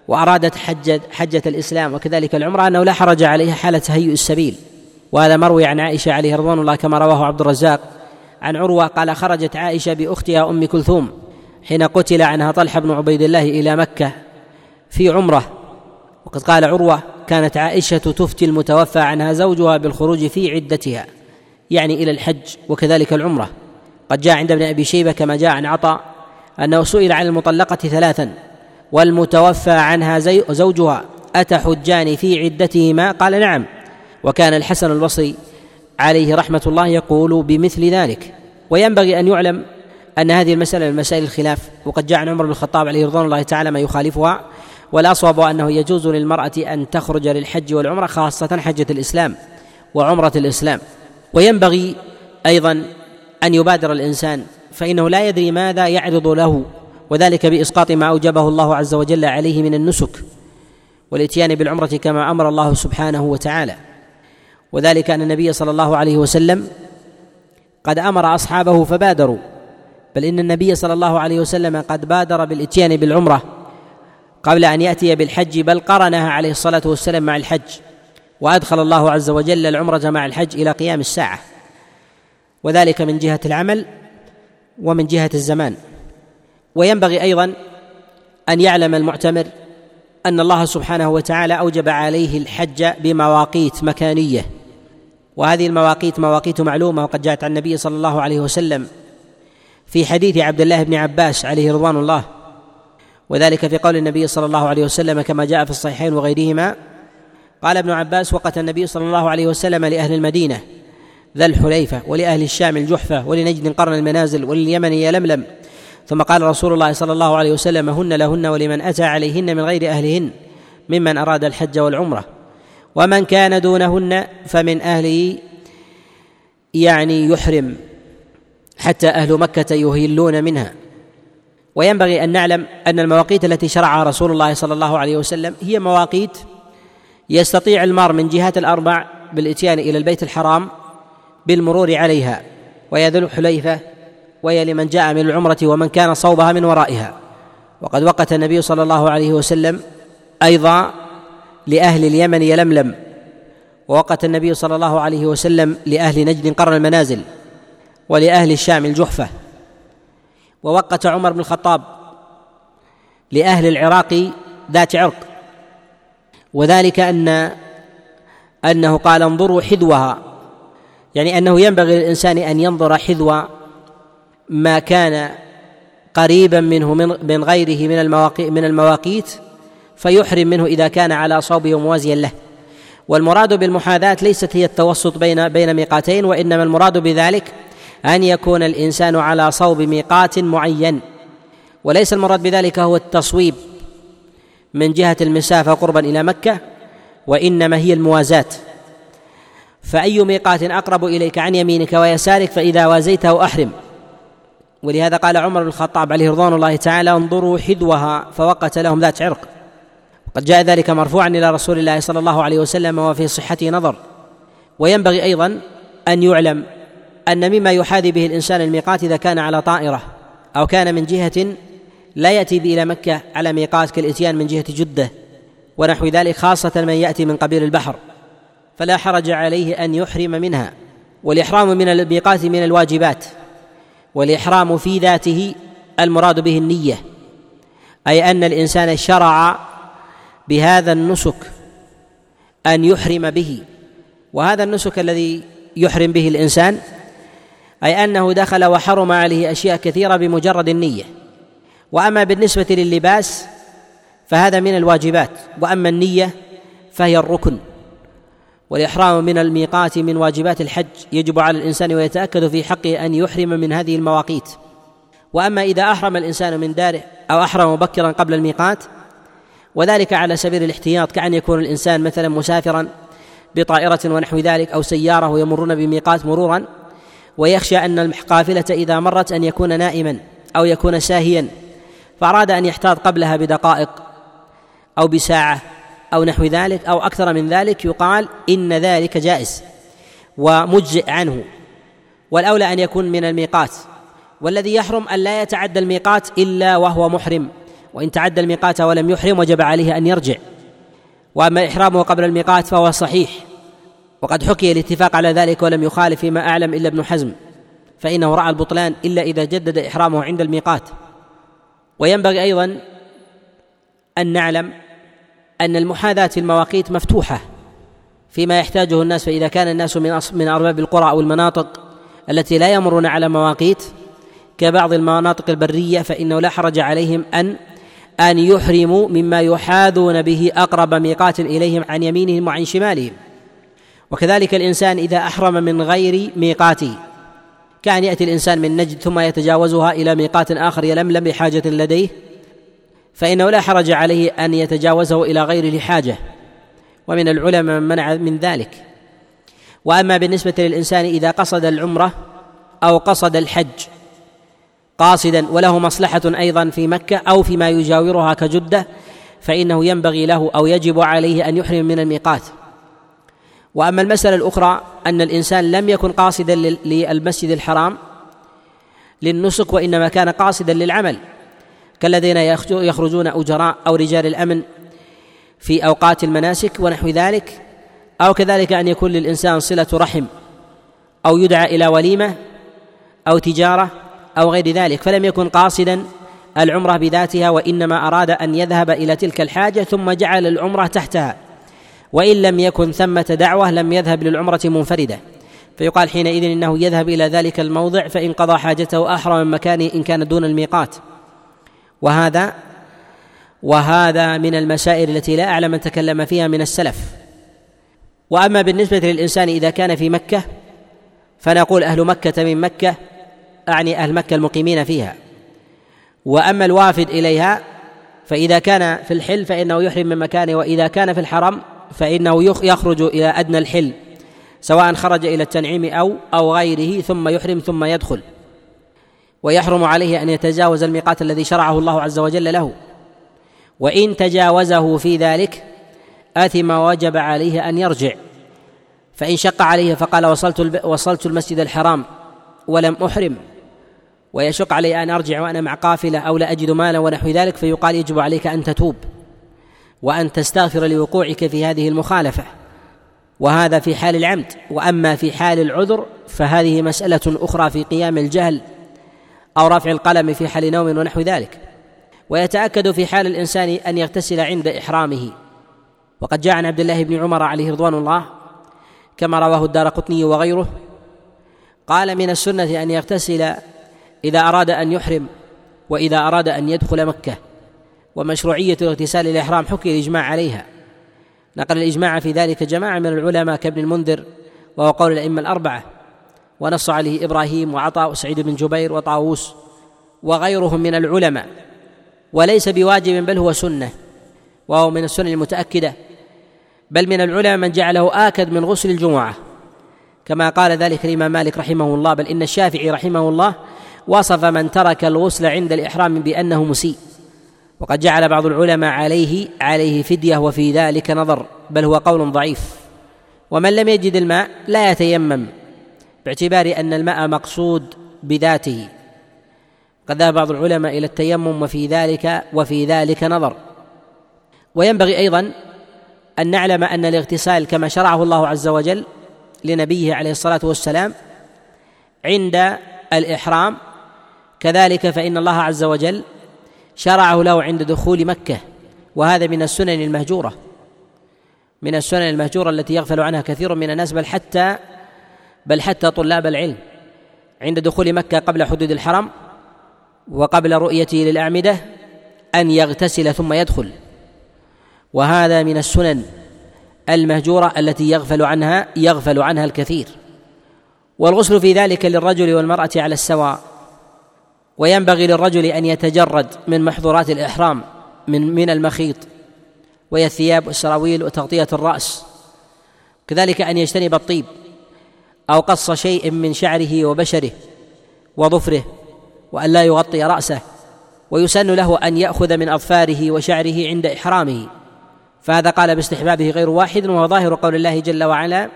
وأرادت حجة, حجة الإسلام وكذلك العمرة أنه لا حرج عليها حالة تهيئ السبيل. وهذا مروي عن عائشة عليه رضوان الله كما رواه عبد الرزاق. عن عروة قال خرجت عائشة بأختها أم كلثوم حين قتل عنها طلحة بن عبيد الله إلى مكة في عمرة. وقد قال عروة كانت عائشة تفتي المتوفى عنها زوجها بالخروج في عدتها يعني إلى الحج وكذلك العمرة. قد جاء عند ابن أبي شيبة كما جاء عن عطاء أنه سئل عن المطلقة ثلاثا والمتوفى عنها زوجها أتحجان في عدتهما؟ قال نعم. وكان الحسن البصري عليه رحمة الله يقول بمثل ذلك. وينبغي أن يعلم أن هذه المسألة من مسائل الخلاف وقد جاء عن عمر بن الخطاب عليه رضوان الله تعالى ما يخالفها. والأصوب أنه يجوز للمرأة أن تخرج للحج والعمرة خاصة حجة الإسلام وعمرة الإسلام. وينبغي أيضا أن يبادر الإنسان فإنه لا يدري ماذا يعرض له وذلك بإسقاط ما أوجبه الله عز وجل عليه من النسك والإتيان بالعمرة كما أمر الله سبحانه وتعالى. وذلك أن النبي صلى الله عليه وسلم قد أمر أصحابه فبادروا بل إن النبي صلى الله عليه وسلم قد بادر بالإتيان بالعمرة قبل أن يأتي بالحج بل قرنها عليه الصلاة والسلام مع الحج وأدخل الله عز وجل العمرة مع الحج إلى قيام الساعة. وذلك من جهة العمل ومن جهة الزمان. وينبغي أيضا أن يعلم المعتمر أن الله سبحانه وتعالى أوجب عليه الحج بمواقيت مكانية. وهذه المواقيت مواقيت معلومة وقد جاءت عن النبي صلى الله عليه وسلم في حديث عبد الله بن عباس عليه رضوان الله. وذلك في قول النبي صلى الله عليه وسلم كما جاء في الصحيحين وغيرهما قال ابن عباس وقت النبي صلى الله عليه وسلم لأهل المدينة ذا الحليفة ولأهل الشام الجحفة ولنجد قرن المنازل ولليمن يلملم ثم قال رسول الله صلى الله عليه وسلم هن لهن ولمن أتى عليهن من غير أهلهن ممن أراد الحج والعمرة ومن كان دونهن فمن أهله يعني يحرم حتى أهل مكة يهلون منها. وينبغي أن نعلم أن المواقيت التي شرعها رسول الله صلى الله عليه وسلم هي مواقيت يستطيع المار من جهات الأربع بالإتيان إلى البيت الحرام بالمرور عليها وهي ذو الحليفة وهي لمن جاء من العمرة ومن كان صوبها من ورائها. وقد وقت النبي صلى الله عليه وسلم أيضا لأهل اليمن يلملم ووقت النبي صلى الله عليه وسلم لأهل نجد قرن المنازل ولأهل الشام الجحفة. ووقت عمر بن الخطاب لأهل العراق ذات عرق. وذلك أن أنه قال انظروا حذوها. يعني أنه ينبغي للإنسان أن ينظر حذو ما كان قريبا منه من, غيره من المواقيت من المواقيت فيحرم منه إذا كان على صوبه موازيا له. والمراد بالمحاذاة ليست هي التوسط بين بين ميقاتين وإنما المراد بذلك أن يكون الإنسان على صوب ميقات معين وليس المراد بذلك هو التصويب من جهة المسافة قربا إلى مكة وإنما هي الموازاة. فأي ميقات أقرب إليك عن يمينك ويسارك فإذا وازيته أحرم. ولهذا قال عمر بن الخطاب عليه رضوان الله تعالى انظروا حذوها فوقت لهم ذات عرق. وقد جاء ذلك مرفوعا إلى رسول الله صلى الله عليه وسلم وفي صحته نظر. وينبغي أيضا أن يعلم أن مما يحاذي به الإنسان الميقات إذا كان على طائرة أو كان من جهة لا يأتي إلى مكة على ميقات كالإتيان من جهة جدة ونحو ذلك خاصة من يأتي من قبيل البحر فلا حرج عليه أن يحرم منها. والإحرام من الميقات من الواجبات والإحرام في ذاته المراد به النية أي أن الإنسان شرع بهذا النسك أن يحرم به. وهذا النسك الذي يحرم به الإنسان أي أنه دخل وحرم عليه أشياء كثيرة بمجرد النية. وأما بالنسبة للباس فهذا من الواجبات وأما النية فهي الركن. والإحرام من الميقات من واجبات الحج يجب على الإنسان ويتأكد في حقه أن يحرم من هذه المواقيت. وأما إذا أحرم الإنسان من داره أو أحرم مبكرا قبل الميقات وذلك على سبيل الاحتياط كأن يكون الإنسان مثلا مسافرا بطائرة ونحو ذلك أو سيارة ويمرون بميقات مرورا ويخشى أن القافلة إذا مرت أن يكون نائما أو يكون ساهيا فأراد أن يحتاط قبلها بدقائق أو بساعة أو نحو ذلك أو أكثر من ذلك يقال إن ذلك جائز ومجزئ عنه. والأولى أن يكون من الميقات. والذي يحرم أن لا يتعدى الميقات إلا وهو محرم وإن تعدى الميقات ولم يحرم وجب عليه أن يرجع. وأما إحرامه قبل الميقات فهو صحيح. وقد حكي الاتفاق على ذلك ولم يخالف فيما أعلم إلا ابن حزم فإنه رأى البطلان إلا إذا جدد إحرامه عند الميقات. وينبغي أيضا أن نعلم أن المحاذاة في المواقيت مفتوحة فيما يحتاجه الناس فإذا كان الناس من من أرباب القرى أو المناطق التي لا يمرون على مواقيت كبعض المناطق البرية فإنه لا حرج عليهم أن أن يحرموا مما يحاذون به أقرب ميقات إليهم عن يمينهم وعن شمالهم. وكذلك الإنسان إذا أحرم من غير ميقاته كأن يأتي الإنسان من نجد ثم يتجاوزها إلى ميقات آخر يلملم بحاجة لديه فإنه لا حرج عليه أن يتجاوزه إلى غيره لحاجه ومن العلماء من منع من ذلك. وأما بالنسبة للإنسان إذا قصد العمرة أو قصد الحج قاصدا وله مصلحة أيضا في مكة أو فيما يجاورها كجدة فإنه ينبغي له أو يجب عليه أن يحرم من الميقات. وأما المسألة الأخرى أن الإنسان لم يكن قاصدا للمسجد الحرام للنسك وإنما كان قاصدا للعمل. كالذين يخرجون أجراء أو رجال الأمن في أوقات المناسك ونحو ذلك أو كذلك أن يكون للإنسان صلة رحم أو يدعى إلى وليمة أو تجارة أو غير ذلك فلم يكن قاصدا العمرة بذاتها وإنما أراد أن يذهب إلى تلك الحاجة ثم جعل العمرة تحتها. وإن لم يكن ثمة دعوة لم يذهب للعمرة منفردة. فيقال حينئذ إنه يذهب إلى ذلك الموضع فإن قضى حاجته أحرم من مكانه إن كان دون الميقات. وهذا وهذا من المسائل التي لا أعلم من تكلم فيها من السلف. وأما بالنسبة للإنسان إذا كان في مكة فنقول أهل مكة من مكة أعني أهل مكة المقيمين فيها. وأما الوافد إليها فإذا كان في الحل فإنه يحرم من مكانه وإذا كان في الحرم فإنه يخرج إلى أدنى الحل سواء خرج إلى التنعيم أو أو غيره ثم يحرم ثم يدخل. ويحرم عليه أن يتجاوز الميقات الذي شرعه الله عز وجل له. وإن تجاوزه في ذلك أثم وجب عليه أن يرجع. فإن شق عليه فقال وصلت وصلت المسجد الحرام ولم أحرم. ويشق علي أن أرجع وأنا مع قافلة أو لا أجد مالا ونحو ذلك فيقال يجب عليك أن تتوب. وأن تستغفر لوقوعك في هذه المخالفة. وهذا في حال العمد. وأما في حال العذر فهذه مسألة أخرى في قيام الجهل أو رفع القلم في حال نوم ونحو ذلك. ويتأكد في حال الإنسان أن يغتسل عند إحرامه. وقد جاء عن عبد الله بن عمر عليه رضوان الله كما رواه الدار قطني وغيره قال من السنة أن يغتسل إذا أراد أن يحرم وإذا أراد أن يدخل مكة. ومشروعية الاغتسال الاحرام حكي الإجماع عليها. نقل الإجماع في ذلك جماعة من العلماء كابن المنذر وهو قول الأئمة الأربعة ونص عليه إبراهيم وعطاء وسعيد بن جبير وطاووس وغيرهم من العلماء. وليس بواجب بل هو سنة وهو من السنن المتأكدة. بل من العلماء من جعله آكد من غسل الجمعة. كما قال ذلك الإمام مالك رحمه الله بل إن الشافعي رحمه الله وصف من ترك الغسل عند الإحرام بأنه مسيء. وقد جعل بعض العلماء عليه عليه فدية وفي ذلك نظر بل هو قول ضعيف. ومن لم يجد الماء لا يتيمم باعتبار أن الماء مقصود بذاته. قد ذهب بعض العلماء إلى التيمم وفي ذلك وفي ذلك نظر. وينبغي أيضا أن نعلم أن الاغتسال كما شرعه الله عز وجل لنبيه عليه الصلاة والسلام عند الإحرام. كذلك فإن الله عز وجل شرعه له عند دخول مكة وهذا من السنن المهجورة. من السنن المهجورة التي يغفل عنها كثير من الناس بل حتى بل حتى طلاب العلم عند دخول مكة قبل حدود الحرم وقبل رؤيته للأعمدة أن يغتسل ثم يدخل. وهذا من السنن المهجورة التي يغفل عنها يغفل عنها الكثير. والغسل في ذلك للرجل والمرأة على السواء. وينبغي للرجل أن يتجرد من محظورات الإحرام من من المخيط وهي الثياب والسراويل وتغطية الرأس كذلك أن يجتنب الطيب أو قص شيء من شعره وبشره وظفره وأن لا يغطي رأسه ويسن له أن يأخذ من أظفاره وشعره عند إحرامه. فهذا قال باستحبابه غير واحد وهو ظاهر قول الله جل وعلا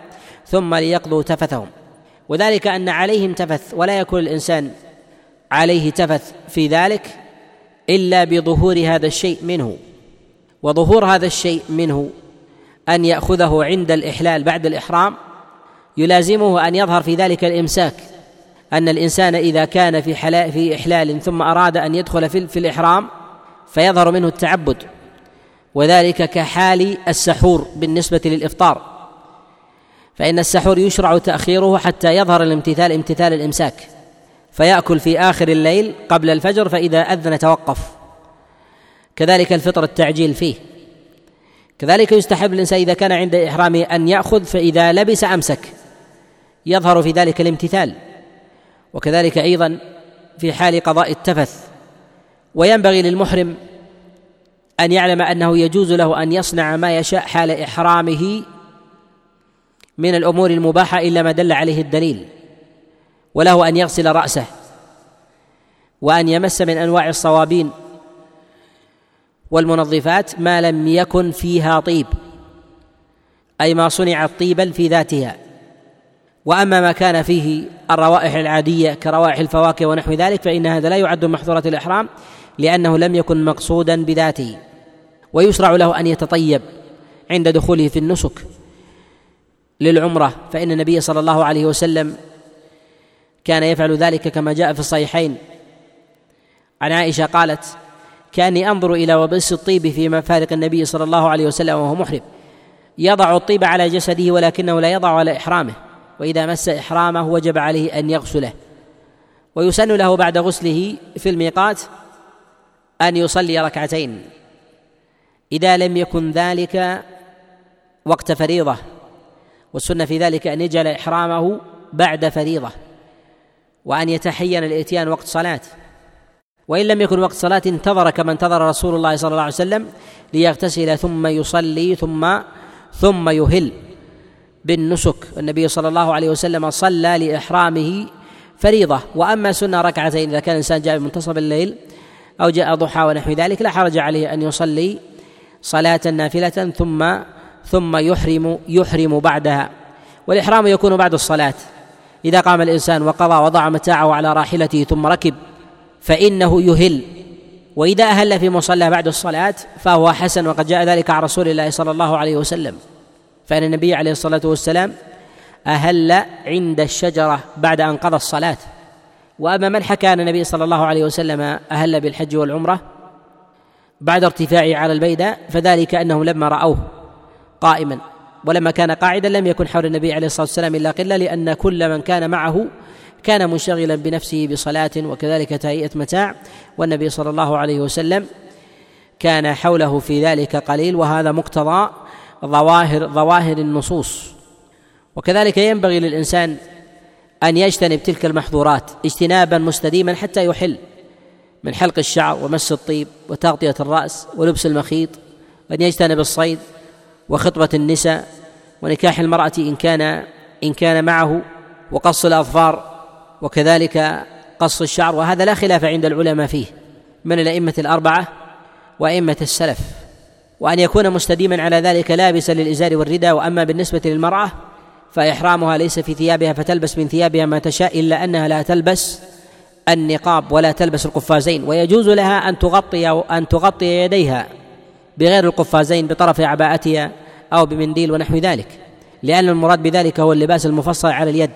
ثم ليقضوا تفثهم وذلك أن عليهم تفث ولا يكون الإنسان عليه تفث في ذلك إلا بظهور هذا الشيء منه. وظهور هذا الشيء منه أن يأخذه عند الإحلال بعد الإحرام يلازمه أن يظهر في ذلك الإمساك. أن الإنسان إذا كان في حلال في إحلال ثم أراد أن يدخل في, في الإحرام فيظهر منه التعبد. وذلك كحال السحور بالنسبة للإفطار. فإن السحور يشرع تأخيره حتى يظهر الامتثال امتثال الإمساك. فيأكل في آخر الليل قبل الفجر فإذا أذن توقف. كذلك الفطر التعجيل فيه. كذلك يستحب الإنسان إذا كان عند إحرامه أن يأخذ فإذا لبس أمسك. يظهر في ذلك الامتثال. وكذلك أيضا في حال قضاء التفث. وينبغي للمحرم أن يعلم أنه يجوز له أن يصنع ما يشاء حال إحرامه من الأمور المباحة إلا ما دل عليه الدليل. وله أن يغسل رأسه وأن يمس من أنواع الصوابين والمنظفات ما لم يكن فيها طيب أي ما صنعت طيبا في ذاتها. وأما ما كان فيه الروائح العادية كروائح الفواكه ونحو ذلك فإن هذا لا يعد محظورات الإحرام لأنه لم يكن مقصودا بذاته. ويشرع له أن يتطيب عند دخوله في النسك للعمرة فإن النبي صلى الله عليه وسلم كان يفعل ذلك كما جاء في الصحيحين. عن عائشة قالت كأني أنظر إلى وبس الطيب في مفارق النبي صلى الله عليه وسلم وهو محرم. يضع الطيب على جسده ولكنه لا يضع على إحرامه وإذا مس إحرامه وجب عليه أن يغسله. ويسن له بعد غسله في الميقات أن يصلي ركعتين. إذا لم يكن ذلك وقت فريضة والسنة في ذلك أن يجعل إحرامه بعد فريضة. وأن يتحين الإتيان وقت صلاة. وإن لم يكن وقت صلاة انتظر كما انتظر رسول الله صلى الله عليه وسلم ليغتسل ثم يصلي ثم ثم يهل. بالنسك. النبي صلى الله عليه وسلم صلى لإحرامه فريضة. وأما سنة ركعتين إذا كان الإنسان جاء منتصف الليل أو جاء ضحى ونحو ذلك لا حرج عليه أن يصلي صلاة نافلة ثم ثم يحرم يحرم بعدها. والإحرام يكون بعد الصلاة. إذا قام الإنسان وقضى وضع متاعه على راحلته ثم ركب فإنه يهل. وإذا أهل في مصلى بعد الصلاة فهو حسن وقد جاء ذلك عن رسول الله صلى الله عليه وسلم. فإن النبي عليه الصلاة والسلام أهل عند الشجرة بعد أن قضى الصلاة. وأما من حكى أن النبي صلى الله عليه وسلم أهل بالحج والعمرة بعد ارتفاعه على البيداء فذلك أنهم لما رأوه قائما. ولما كان قاعدا لم يكن حول النبي عليه الصلاة والسلام إلا قلة لأن كل من كان معه كان منشغلا بنفسه بصلاة وكذلك تهيئة متاع. والنبي صلى الله عليه وسلم كان حوله في ذلك قليل وهذا مقتضى ظواهر ظواهر النصوص. وكذلك ينبغي للإنسان أن يجتنب تلك المحظورات اجتنابا مستديما حتى يحل من حلق الشعر ومس الطيب وتغطية الرأس ولبس المخيط وأن يجتنب الصيد وخطبة النساء ونكاح المرأة إن كان إن كان معه وقص الأظفار وكذلك قص الشعر وهذا لا خلاف عند العلماء فيه من الأئمة الأربعة وأئمة السلف. وأن يكون مستديما على ذلك لابسا للإزار والرداء وأما بالنسبة للمرأة فإحرامها ليس في ثيابها فتلبس من ثيابها ما تشاء إلا أنها لا تلبس النقاب ولا تلبس القفازين. ويجوز لها أن تغطي أن تغطي يديها بغير القفازين بطرف عباءتها أو بمنديل ونحو ذلك. لأن المراد بذلك هو اللباس المفصل على اليد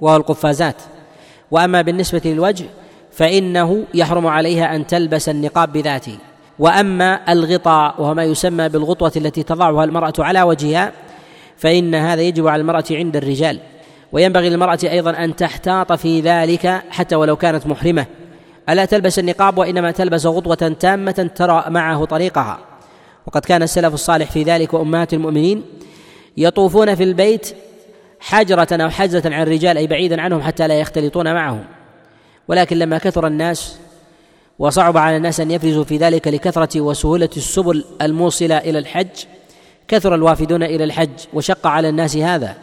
وهو القفازات. وأما بالنسبة للوجه فإنه يحرم عليها أن تلبس النقاب بذاته. وأما الغطاء وهو ما يسمى بالغطوة التي تضعها المرأة على وجهها فإن هذا يجب على المرأة عند الرجال. وينبغي للمرأة أيضا أن تحتاط في ذلك حتى ولو كانت محرمة. ألا تلبس النقاب وإنما تلبس غطوة تامة ترى معه طريقها. وقد كان السلف الصالح في ذلك وأمهات المؤمنين يطوفون في البيت حجرة أو حجزة عن الرجال أي بعيدا عنهم حتى لا يختلطون معهم. ولكن لما كثر الناس وصعب على الناس أن يفرزوا في ذلك لكثرة وسهولة السبل الموصلة إلى الحج كثر الوافدون إلى الحج وشق على الناس هذا.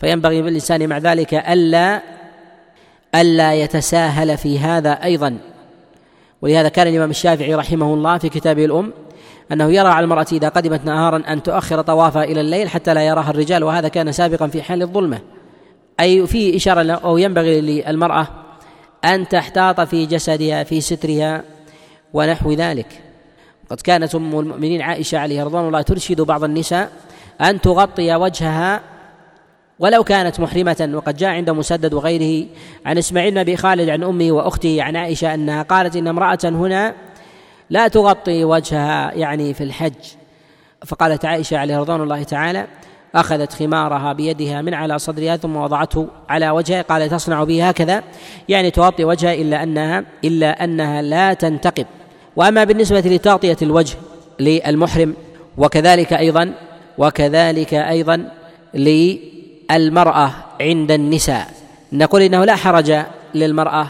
فينبغي بالإنسان مع ذلك ألا ألا يتساهل في هذا أيضا. ولهذا كان الإمام الشافعي رحمه الله في كتابه الأم أنه يرى على المرأة إذا قدمت نهارا أن تؤخر طوافها إلى الليل حتى لا يراها الرجال وهذا كان سابقا في حال الظلمة. أي في إشارة أو ينبغي للمرأة أن تحتاط في جسدها في سترها ونحو ذلك. قد كانت أم المؤمنين عائشة عليه رضوان الله ترشد بعض النساء أن تغطي وجهها ولو كانت محرمة وقد جاء عند مسدد وغيره عن إسماعيل بن أبي خالد عن أمه وأخته عن عائشة أنها قالت إن امرأة هنا لا تغطي وجهها يعني في الحج. فقالت عائشة عليه رضوان الله تعالى أخذت خمارها بيدها من على صدرها ثم وضعته على وجهها قال تصنع به هكذا. يعني تغطي وجهها إلا أنها إلا أنها لا تنتقب. وأما بالنسبة لتغطية الوجه للمحرم وكذلك أيضا وكذلك أيضا للمرأة عند النساء. نقول إنه لا حرج للمرأة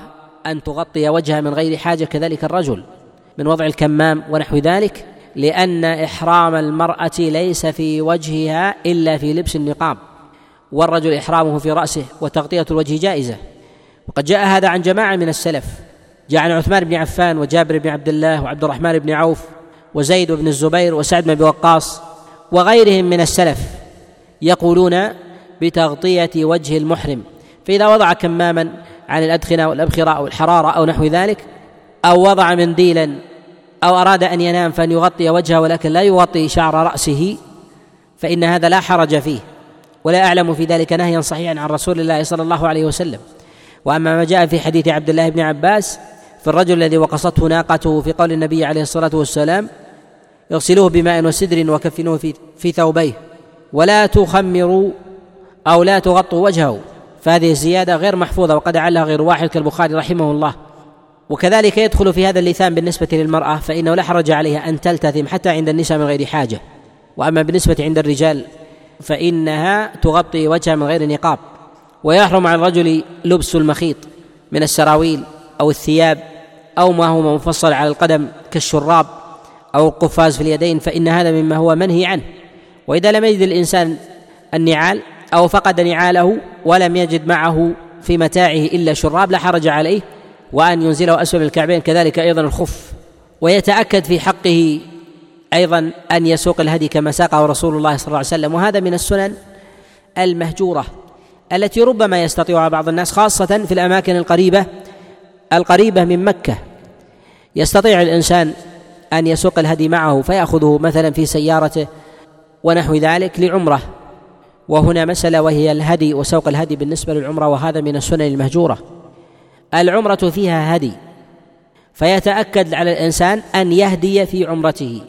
أن تغطي وجهها من غير حاجة كذلك الرجل. من وضع الكمام ونحو ذلك لأن إحرام المرأة ليس في وجهها إلا في لبس النقاب والرجل إحرامه في رأسه وتغطية الوجه جائزة. وقد جاء هذا عن جماعة من السلف جاء عن عثمان بن عفان وجابر بن عبد الله وعبد الرحمن بن عوف وزيد بن الزبير وسعد بن أبي وقاص وغيرهم من السلف يقولون بتغطية وجه المحرم فإذا وضع كماما عن الأدخنة والأبخرة أو الحرارة أو نحو ذلك أو وضع منديلا أو أراد أن ينام فأن يغطي وجهه ولكن لا يغطي شعر رأسه فإن هذا لا حرج فيه. ولا أعلم في ذلك نهيا صحيحا عن رسول الله صلى الله عليه وسلم. وأما ما جاء في حديث عبد الله بن عباس في الرجل الذي وقصته ناقته في قول النبي عليه الصلاة والسلام اغسلوه بماء وسدر وكفنوه في, في ثوبيه ولا تخمروا أو لا تغطوا وجهه. فهذه الزيادة غير محفوظة وقد علها غير واحد كالبخاري رحمه الله. وكذلك يدخل في هذا اللثام بالنسبة للمرأة فإنه لا حرج عليها أن تلتثم حتى عند النساء من غير حاجة. وأما بالنسبة عند الرجال فإنها تغطي وجهها من غير نقاب. ويحرم على الرجل لبس المخيط من السراويل أو الثياب أو ما هو مفصل على القدم كالشراب أو القفاز في اليدين فإن هذا مما هو منهي عنه. وإذا لم يجد الإنسان النعال أو فقد نعاله ولم يجد معه في متاعه إلا شراب لا حرج عليه وأن ينزله أسفل الكعبين كذلك أيضا الخف. ويتأكد في حقه أيضا أن يسوق الهدي كما ساقه رسول الله صلى الله عليه وسلم. وهذا من السنن المهجورة التي ربما يستطيعها بعض الناس خاصة في الأماكن القريبة القريبة من مكة. يستطيع الإنسان أن يسوق الهدي معه فيأخذه مثلا في سيارته ونحو ذلك لعمرة. وهنا مسألة وهي الهدي وسوق الهدي بالنسبة للعمرة وهذا من السنن المهجورة. العمرة فيها هدي فيتأكد على الإنسان أن يهدي في عمرته.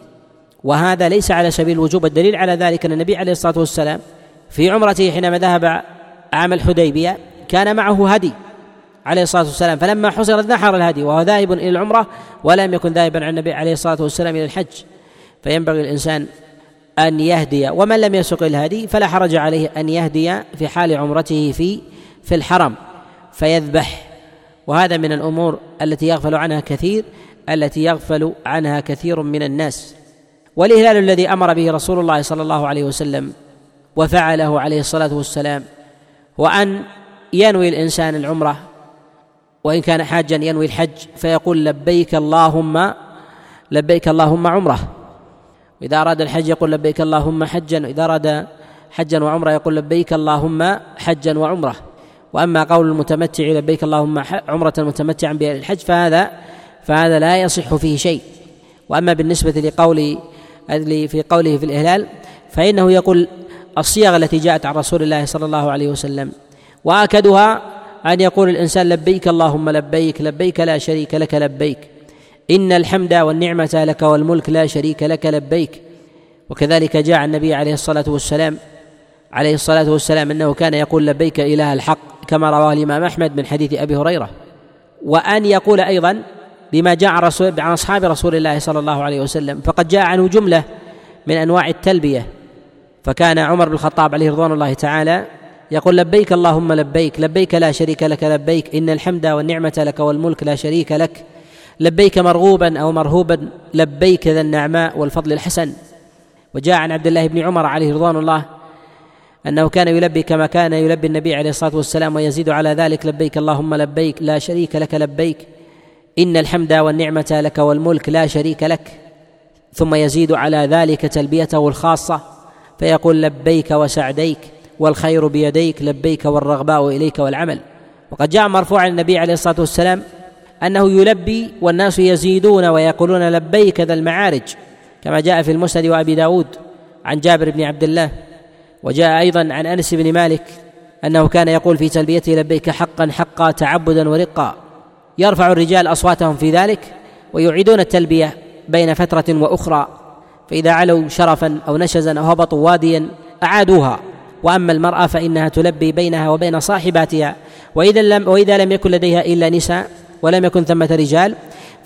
وهذا ليس على سبيل الوجوب الدليل على ذلك أن النبي عليه الصلاة والسلام في عمرته حينما ذهب عام الحديبية كان معه هدي عليه الصلاة والسلام. فلما حصر نحر الهدي وهو ذاهب إلى العمرة ولم يكن ذاهبا عن النبي عليه الصلاة والسلام إلى الحج فينبغي الإنسان أن يهدي. ومن لم يسق الهدي فلا حرج عليه أن يهدي في حال عمرته في في الحرم فيذبح وهذا من الأمور التي يغفل عنها كثير التي يغفل عنها كثير من الناس. والإهلال الذي أمر به رسول الله صلى الله عليه وسلم وفعله عليه الصلاة والسلام وأن ينوي الإنسان العمرة وإن كان حاجا ينوي الحج فيقول لبيك اللهم لبيك اللهم عمرة. وإذا أراد الحج يقول لبيك اللهم حجا وإذا أراد حجا وعمرة يقول لبيك اللهم حجا وعمرة. وأما قول المتمتع لبيك اللهم عمرة متمتعا بالحج فهذا فهذا لا يصح فيه شيء. وأما بالنسبة لقول في قوله في الإهلال فإنه يقول الصيغ التي جاءت عن رسول الله صلى الله عليه وسلم وآكدها أن يقول الإنسان لبيك اللهم لبيك لبيك لا شريك لك لبيك. إن الحمد والنعمة لك والملك لا شريك لك لبيك. وكذلك جاء النبي عليه الصلاة والسلام عليه الصلاة والسلام أنه كان يقول لبيك إله الحق. كما رواه الإمام أحمد من حديث أبي هريرة وأن يقول أيضا بما جاء عن رسول عن أصحاب رسول الله صلى الله عليه وسلم فقد جاء عنه جملة من أنواع التلبية. فكان عمر بن الخطاب عليه رضوان الله تعالى يقول لبيك اللهم لبيك لبيك لا شريك لك لبيك إن الحمد والنعمة لك والملك لا شريك لك لبيك مرغوبا أو مرهوبا لبيك ذا النعماء والفضل الحسن. وجاء عن عبد الله بن عمر عليه رضوان الله أنه كان يلبي كما كان يلبي النبي عليه الصلاة والسلام ويزيد على ذلك لبيك اللهم لبيك لا شريك لك لبيك إن الحمد والنعمة لك والملك لا شريك لك. ثم يزيد على ذلك تلبيته الخاصة فيقول لبيك وسعديك والخير بيديك لبيك والرغباء إليك والعمل. وقد جاء مرفوعا النبي عليه الصلاة والسلام أنه يلبي والناس يزيدون ويقولون لبيك ذا المعارج. كما جاء في المسند وأبي داود عن جابر بن عبد الله وجاء أيضا عن أنس بن مالك أنه كان يقول في تلبيته لبيك حقا حقا تعبدا ورقا. يرفع الرجال أصواتهم في ذلك ويعيدون التلبية بين فترة وأخرى. فإذا علوا شرفا أو نشزا أو هبطوا واديا أعادوها. وأما المرأة فإنها تلبي بينها وبين صاحباتها. وإذا لم وإذا لم يكن لديها إلا نساء ولم يكن ثمة رجال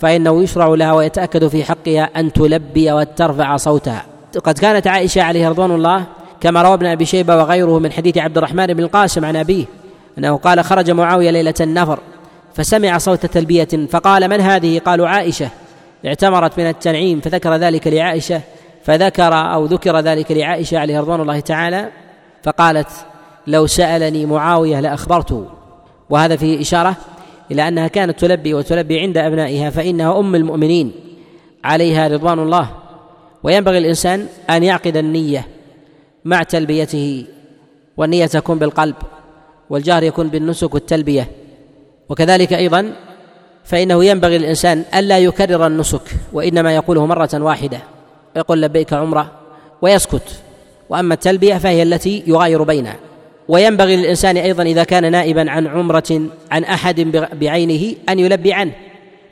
فإنه يشرع لها ويتأكد في حقها أن تلبي وترفع صوتها. قد كانت عائشة عليه رضوان الله كما روى ابن أبي شيبة وغيره من حديث عبد الرحمن بن القاسم عن أبيه أنه قال خرج معاوية ليلة النفر فسمع صوت تلبية فقال من هذه؟ قالوا عائشة. اعتمرت من التنعيم فذكر ذلك لعائشة فذكر أو ذكر ذلك لعائشة عليه رضوان الله تعالى فقالت لو سألني معاوية لأخبرته. وهذا فيه إشارة إلى أنها كانت تلبي وتلبي عند أبنائها فإنها أم المؤمنين عليها رضوان الله. وينبغي الإنسان أن يعقد النية مع تلبيته والنية تكون بالقلب والجهر يكون بالنسك والتلبية. وكذلك أيضا فإنه ينبغي للإنسان ألا يكرر النسك وإنما يقوله مرة واحدة يقول لبيك عمرة ويسكت. وأما التلبية فهي التي يغاير بينها. وينبغي للإنسان أيضا إذا كان نائبا عن عمرة عن أحد بعينه أن يلبي عنه.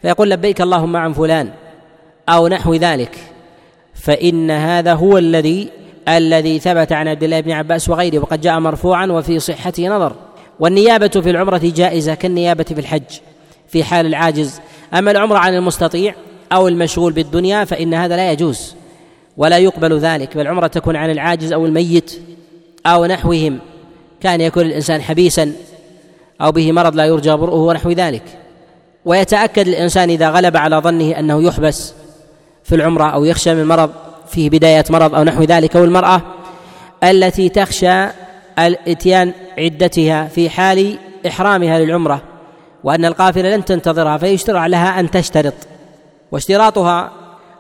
فيقول لبيك اللهم عن فلان أو نحو ذلك. فإن هذا هو الذي الذي ثبت عن عبد الله بن عباس وغيره وقد جاء مرفوعا وفي صحته نظر. والنيابة في العمرة جائزة كالنيابة في الحج في حال العاجز. أما العمره عن المستطيع أو المشغول بالدنيا فإن هذا لا يجوز ولا يقبل ذلك بل العمره تكون عن العاجز أو الميت أو نحوهم. كان يكون الإنسان حبيسا أو به مرض لا يرجى برؤه ونحو ذلك. ويتأكد الإنسان إذا غلب على ظنه أنه يحبس في العمرة أو يخشى من مرض فيه بداية مرض أو نحو ذلك أو المراه التي تخشى الإتيان عدتها في حال إحرامها للعمرة وأن القافلة لن تنتظرها فيشترع لها أن تشترط واشتراطها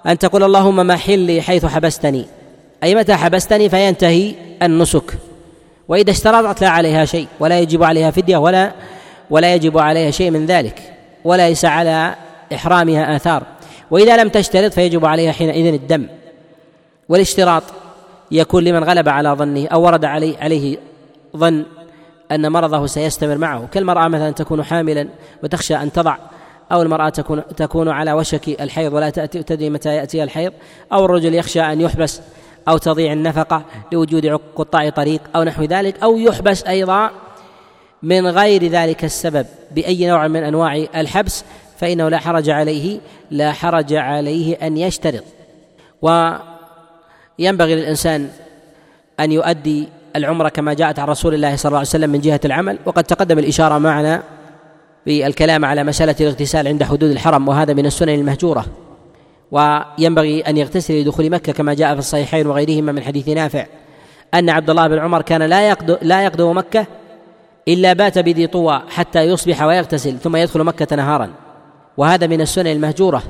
أن تقول اللهم ما حلي حيث حبستني أي متى حبستني فينتهي النسك وإذا اشترطت لا عليها شيء ولا يجب عليها فدية ولا ولا يجب عليها شيء من ذلك وليس على إحرامها آثار وإذا لم تشترط فيجب عليها حينئذ الدم. والاشتراط يكون لمن غلب على ظنه أو ورد عليه عليه ظن أن مرضه سيستمر معه. كالمرأة مثلا تكون حاملا وتخشى أن تضع أو المرأة تكون تكون على وشك الحيض ولا تاتي تدري متى ياتيها الحيض أو الرجل يخشى أن يحبس أو تضيع النفقة لوجود قطاع طريق أو نحو ذلك أو يحبس أيضا من غير ذلك السبب بأي نوع من أنواع الحبس فإنه لا حرج عليه لا حرج عليه أن يشترط. و ينبغي للإنسان أن يؤدي العمرة كما جاءت عن رسول الله صلى الله عليه وسلم من جهة العمل وقد تقدم الإشارة معنا بالكلام على مسألة الاغتسال عند حدود الحرم وهذا من السنن المهجورة. وينبغي أن يغتسل لدخول مكة كما جاء في الصحيحين وغيرهما من حديث نافع أن عبد الله بن عمر كان لا يقدم لا يقدم مكة إلا بات بذي طوى حتى يصبح ويغتسل ثم يدخل مكة نهارا. وهذا من السنن المهجورة.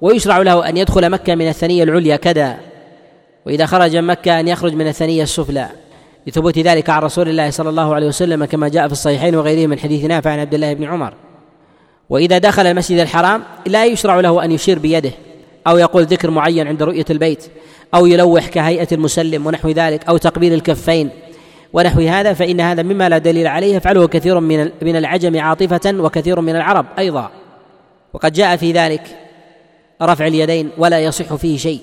ويشرع له أن يدخل مكة من الثنية العليا كذا وإذا خرج من مكة أن يخرج من الثنية السفلى لثبوت ذلك عن رسول الله صلى الله عليه وسلم كما جاء في الصحيحين وغيره من حديث نافع عن عبد الله بن عمر. وإذا دخل المسجد الحرام لا يشرع له أن يشير بيده أو يقول ذكر معين عند رؤية البيت أو يلوح كهيئة المسلم ونحو ذلك أو تقبيل الكفين ونحو هذا فإن هذا مما لا دليل عليه يفعله كثير من من العجم عاطفة وكثير من العرب أيضا. وقد جاء في ذلك رفع اليدين ولا يصح فيه شيء.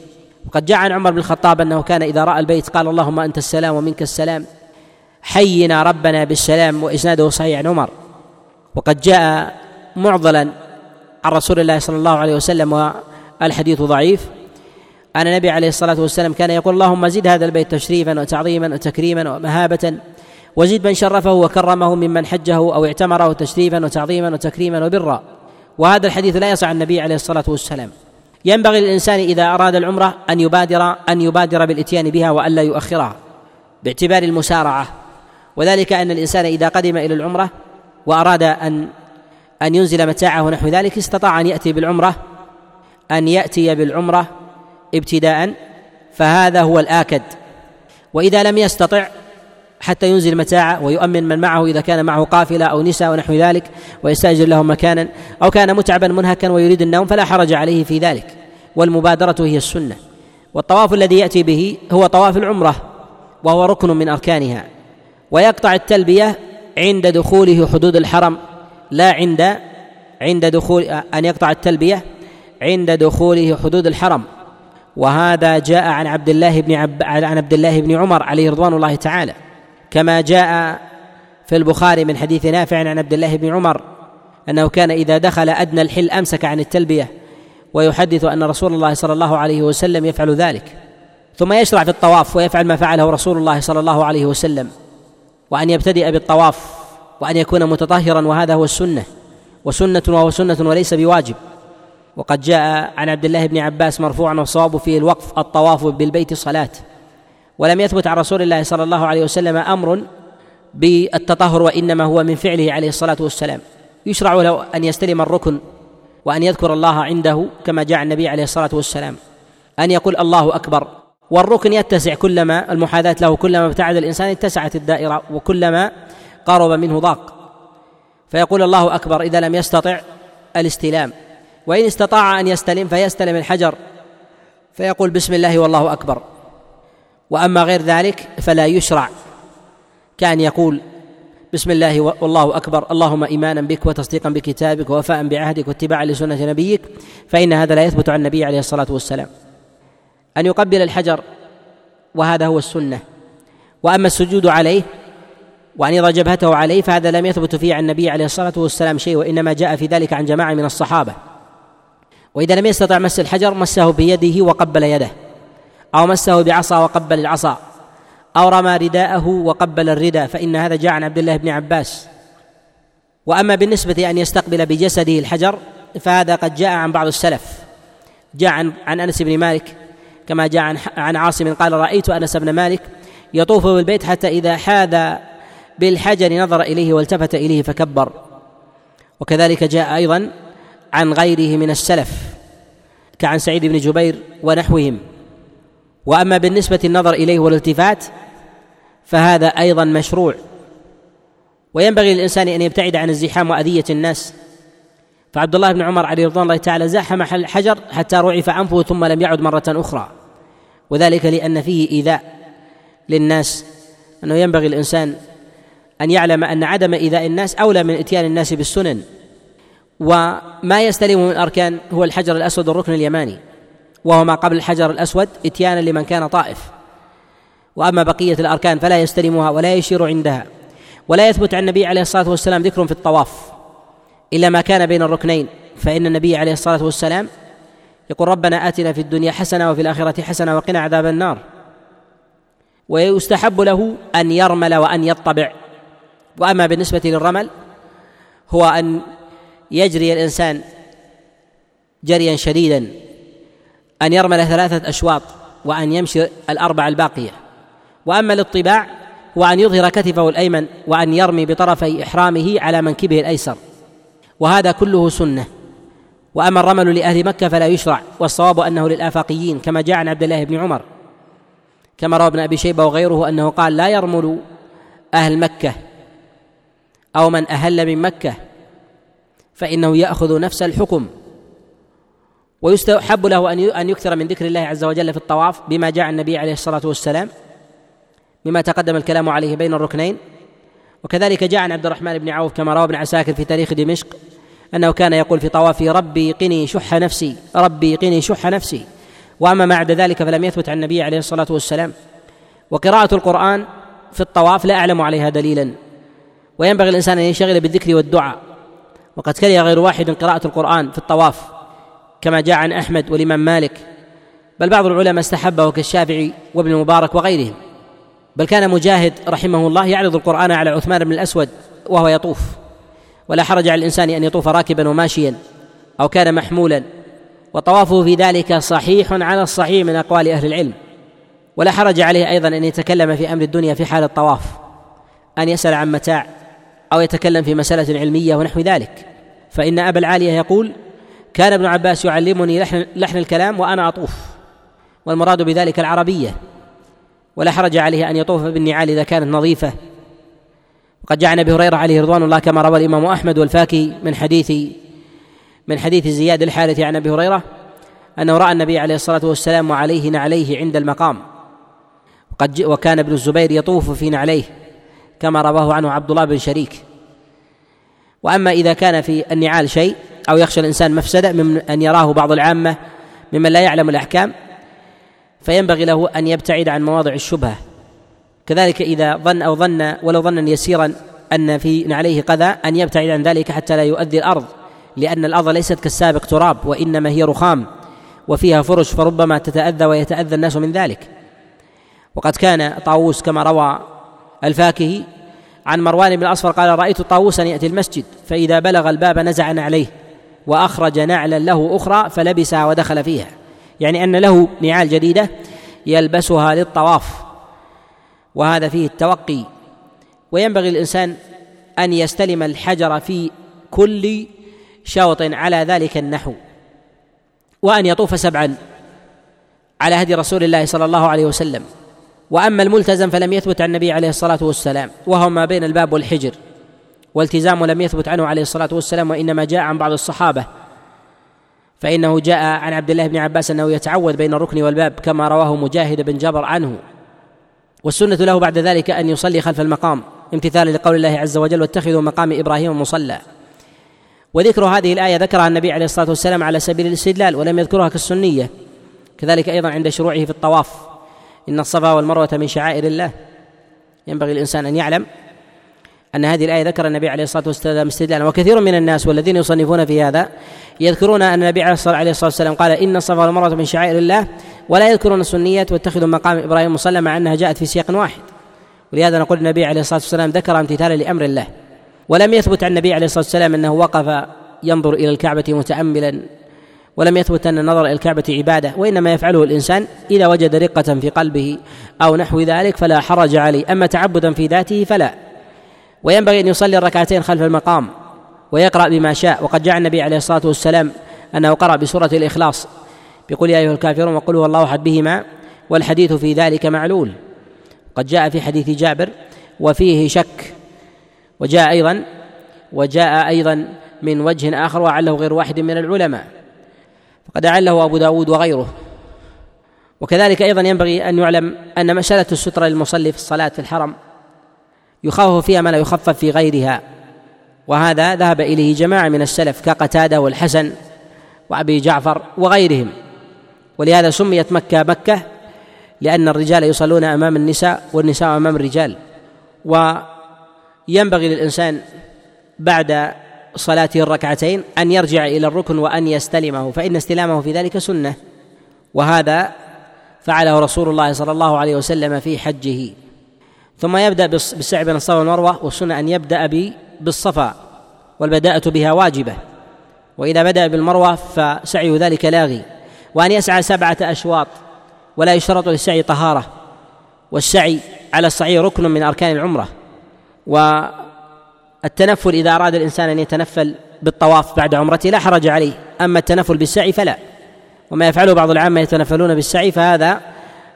وقد جاء عن عمر بن الخطاب أنه كان إذا رأى البيت قال اللهم أنت السلام ومنك السلام حينا ربنا بالسلام وإسناده صحيح عن عمر. وقد جاء معضلا عن رسول الله صلى الله عليه وسلم والحديث ضعيف. أن النبي عليه الصلاة والسلام كان يقول اللهم زد هذا البيت تشريفا وتعظيما وتكريما ومهابة وزد من شرفه وكرمه ممن حجه أو اعتمره تشريفا وتعظيما وتكريما وبرا. وهذا الحديث لا يصح عن النبي عليه الصلاة والسلام. ينبغي للإنسان إذا أراد العمرة أن يبادر أن يبادر بالإتيان بها وألا يؤخرها باعتبار المسارعة. وذلك أن الإنسان إذا قدم إلى العمرة وأراد أن أن ينزل متاعه نحو ذلك استطاع أن يأتي بالعمرة أن يأتي بالعمرة ابتداء فهذا هو الآكد. وإذا لم يستطع حتى ينزل متاعه ويؤمن من معه إذا كان معه قافلة أو نساء ونحو ذلك ويستأجر لهم مكانا أو كان متعبا منهكا ويريد النوم فلا حرج عليه في ذلك. والمبادرة هي السنة. والطواف الذي يأتي به هو طواف العمرة وهو ركن من أركانها. ويقطع التلبية عند دخوله حدود الحرم. لا عند عند دخول أن يقطع التلبية عند دخوله حدود الحرم. وهذا جاء عن عبد الله بن عب... عن عبد الله بن عمر عليه رضوان الله تعالى. كما جاء في البخاري من حديث نافع عن عبد الله بن عمر أنه كان إذا دخل أدنى الحل أمسك عن التلبية ويحدث أن رسول الله صلى الله عليه وسلم يفعل ذلك. ثم يشرع في الطواف ويفعل ما فعله رسول الله صلى الله عليه وسلم. وأن يبتدئ بالطواف وأن يكون متطهرا وهذا هو السنة. وسنة وهو سنة وليس بواجب. وقد جاء عن عبد الله بن عباس مرفوعا والصواب فيه الوقف الطواف بالبيت صلاة. ولم يثبت عن رسول الله صلى الله عليه وسلم أمر بالتطهر وإنما هو من فعله عليه الصلاة والسلام. يشرع له أن يستلم الركن وأن يذكر الله عنده كما جاء النبي عليه الصلاة والسلام. أن يقول الله أكبر. والركن يتسع كلما المحاذاة له كلما ابتعد الإنسان اتسعت الدائرة وكلما قرب منه ضاق. فيقول الله أكبر إذا لم يستطع الاستلام. وإن استطاع أن يستلم فيستلم الحجر. فيقول بسم الله والله أكبر. وأما غير ذلك فلا يشرع. كأن يقول بسم الله والله أكبر اللهم إيمانا بك وتصديقا بكتابك ووفاء بعهدك واتباعا لسنة نبيك فإن هذا لا يثبت عن النبي عليه الصلاة والسلام. أن يقبل الحجر وهذا هو السنة. وأما السجود عليه وأن يضع جبهته عليه فهذا لم يثبت فيه عن النبي عليه الصلاة والسلام شيء وإنما جاء في ذلك عن جماعة من الصحابة. وإذا لم يستطع مس الحجر مسه بيده وقبل يده. أو مسه بعصا وقبل العصا أو رمى رداءه وقبل الرداء فإن هذا جاء عن عبد الله بن عباس. وأما بالنسبة أن يستقبل بجسده الحجر فهذا قد جاء عن بعض السلف. جاء عن, عن أنس بن مالك كما جاء عن, عن عاصم قال رأيت أنس بن مالك يطوف بالبيت حتى إذا حاذ بالحجر نظر إليه والتفت إليه فكبر. وكذلك جاء أيضا عن غيره من السلف كعن سعيد بن جبير ونحوهم. وأما بالنسبة النظر إليه والالتفات فهذا أيضا مشروع. وينبغي للإنسان أن يبتعد عن الزحام وأذية الناس. فعبد الله بن عمر عليه رضوان الله تعالى زاحم الحجر حتى رعف انفه ثم لم يعد مرة أخرى. وذلك لأن فيه إيذاء للناس أنه ينبغي الإنسان أن يعلم أن عدم إيذاء الناس أولى من إتيان الناس بالسنن. وما يستلم من الاركان هو الحجر الأسود الركن اليماني. وهو ما قبل الحجر الأسود إتيانا لمن كان طائف. وأما بقية الأركان فلا يستلمها ولا يشير عندها. ولا يثبت عن النبي عليه الصلاة والسلام ذكر في الطواف. إلا ما كان بين الركنين. فإن النبي عليه الصلاة والسلام يقول ربنا آتنا في الدنيا حسنة وفي الآخرة حسنة وقنا عذاب النار. ويستحب له أن يرمل وأن يطبع. وأما بالنسبة للرمل هو أن يجري الإنسان جريا شديدا. أن يرمل ثلاثة أشواط وأن يمشي الأربع الباقية. وأما الاطباع هو ان يظهر كتفه الأيمن وأن يرمي بطرفي إحرامه على منكبه الأيسر. وهذا كله سنة. وأما الرمل لأهل مكة فلا يشرع والصواب أنه للآفاقيين كما جاء عن عبد الله بن عمر. كما روى ابن أبي شيبة وغيره أنه قال لا يرمل أهل مكة أو من أهل من مكة فإنه يأخذ نفس الحكم ويستحب له أن أن يكثر من ذكر الله عز وجل في الطواف بما جاء النبي عليه الصلاة والسلام بما تقدم الكلام عليه بين الركنين. وكذلك جاء عن عبد الرحمن بن عوف كما روى ابن عساكر في تاريخ دمشق أنه كان يقول في طوافه ربي قني شح نفسي ربي قني شح نفسي. وأما ما عدا ذلك فلم يثبت عن النبي عليه الصلاة والسلام. وقراءة القرآن في الطواف لا أعلم عليها دليلا. وينبغي الإنسان أن ينشغل بالذكر والدعاء. وقد كره غير واحد قراءة القرآن في الطواف. كما جاء عن أحمد والإمام مالك بل بعض العلماء استحبه كالشافعي وابن المبارك وغيرهم. بل كان مجاهد رحمه الله يعرض القرآن على عثمان بن الأسود وهو يطوف. ولا حرج على الإنسان أن يطوف راكبا وماشيا أو كان محمولا. وطوافه في ذلك صحيح على الصحيح من أقوال أهل العلم. ولا حرج عليه أيضا أن يتكلم في أمر الدنيا في حال الطواف أن يسأل عن متاع أو يتكلم في مسألة علمية ونحو ذلك. فإن أبا العالية يقول كان ابن عباس يعلمني لحن, لحن الكلام وأنا أطوف والمراد بذلك العربية ولا حرج عليه أن يطوف بالنعال إذا كانت نظيفة. وقد جاء عن أبي هريرة عليه رضوان الله كما روى الإمام أحمد والفاكي من حديث من حديث زياد الحارث عن أبي هريرة أنه رأى النبي عليه الصلاة والسلام وعليه نعليه عند المقام. وقد وكان ابن الزبير يطوف في نعليه كما رواه عنه عبد الله بن شريك. وأما إذا كان في النعال شيء أو يخشى الإنسان مفسدة من أن يراه بعض العامة ممن لا يعلم الأحكام فينبغي له أن يبتعد عن مواضع الشبهة. كذلك إذا ظن أو ظن ولو ظنا يسيرا أن في عليه قذى أن يبتعد عن ذلك حتى لا يؤذي الأرض لأن الأرض ليست كالسابق تراب وإنما هي رخام وفيها فرش فربما تتأذى ويتأذى الناس من ذلك. وقد كان طاووس كما روى الفاكهي عن مروان بن الأصفر قال رأيت طاووسا يأتي المسجد فإذا بلغ الباب نزع عليه. وأخرج نعلا له أخرى فلبسها ودخل فيها. يعني أن له نعال جديدة يلبسها للطواف. وهذا فيه التوقي. وينبغي الإنسان أن يستلم الحجر في كل شوط على ذلك النحو. وأن يطوف سبعا على هدي رسول الله صلى الله عليه وسلم. وأما الملتزم فلم يثبت عن النبي عليه الصلاة والسلام. وهو ما بين الباب والحجر. والتزامه لم يثبت عنه عليه الصلاة والسلام وإنما جاء عن بعض الصحابة. فإنه جاء عن عبد الله بن عباس أنه يتعوذ بين الركن والباب كما رواه مجاهد بن جبر عنه. والسنة له بعد ذلك أن يصلي خلف المقام امتثالا لقول الله عز وجل واتخذوا مقام إبراهيم مصلى وذكر هذه الآية ذكرها النبي عليه الصلاة والسلام على سبيل الاستدلال ولم يذكرها كالسنية كذلك أيضا عند شروعه في الطواف. إن الصفا والمروة من شعائر الله. ينبغي الانسان أن يعلم أن هذه الآية ذكر النبي عليه الصلاة والسلام استدلالا وكثير من الناس والذين يصنفون في هذا يذكرون أن النبي عليه الصلاة والسلام قال إن الصفا والمروة من شعائر الله ولا يذكرون السنية واتخذوا مقام إبراهيم مصلى مع أنها جاءت في سياق واحد. ولهذا نقول النبي عليه الصلاة والسلام ذكر امتثالا لأمر الله ولم يثبت عن النبي عليه الصلاة والسلام أنه وقف ينظر إلى الكعبة متأملا ولم يثبت أن النظر إلى الكعبة عبادة وإنما يفعله الإنسان إذا وجد رقة في قلبه أو نحو ذلك فلا حرج عليه أما تعبدا في ذاته فلا. وينبغي أن يصلي الركعتين خلف المقام ويقرأ بما شاء. وقد جاء النبي عليه الصلاة والسلام أنه قرأ بسورة الإخلاص. بقول يا أيها الكافرون وقل هو الله أحد بهما والحديث في ذلك معلول. قد جاء في حديث جابر وفيه شك. وجاء أيضا وجاء أيضا من وجه آخر وعله غير واحد من العلماء. فقد أعله أبو داود وغيره. وكذلك أيضا ينبغي أن يعلم أن مسألة السترة للمصلي في الصلاة في الحرم يخفف فيها ما لا يخفف في غيرها. وهذا ذهب إليه جماعة من السلف كقتادة والحسن وأبي جعفر وغيرهم. ولهذا سميت مكة مكة لأن الرجال يصلون أمام النساء والنساء أمام الرجال. وينبغي للإنسان بعد صلاته الركعتين أن يرجع إلى الركن وأن يستلمه فإن استلامه في ذلك سنة. وهذا فعله رسول الله صلى الله عليه وسلم في حجه. ثم يبدأ بالسعي بين الصفا والمروة والسنة أن يبدأ بالصفا والبداءة بها واجبة. وإذا بدأ بالمروة فسعي ذلك لاغي وأن يسعى سبعة أشواط ولا يشترط للسعي طهارة. والسعي على الصعيد ركن من أركان العمرة. والتنفل إذا أراد الإنسان أن يتنفل بالطواف بعد عمرته لا حرج عليه. أما التنفل بالسعي فلا. وما يفعله بعض العامة يتنفلون بالسعي فهذا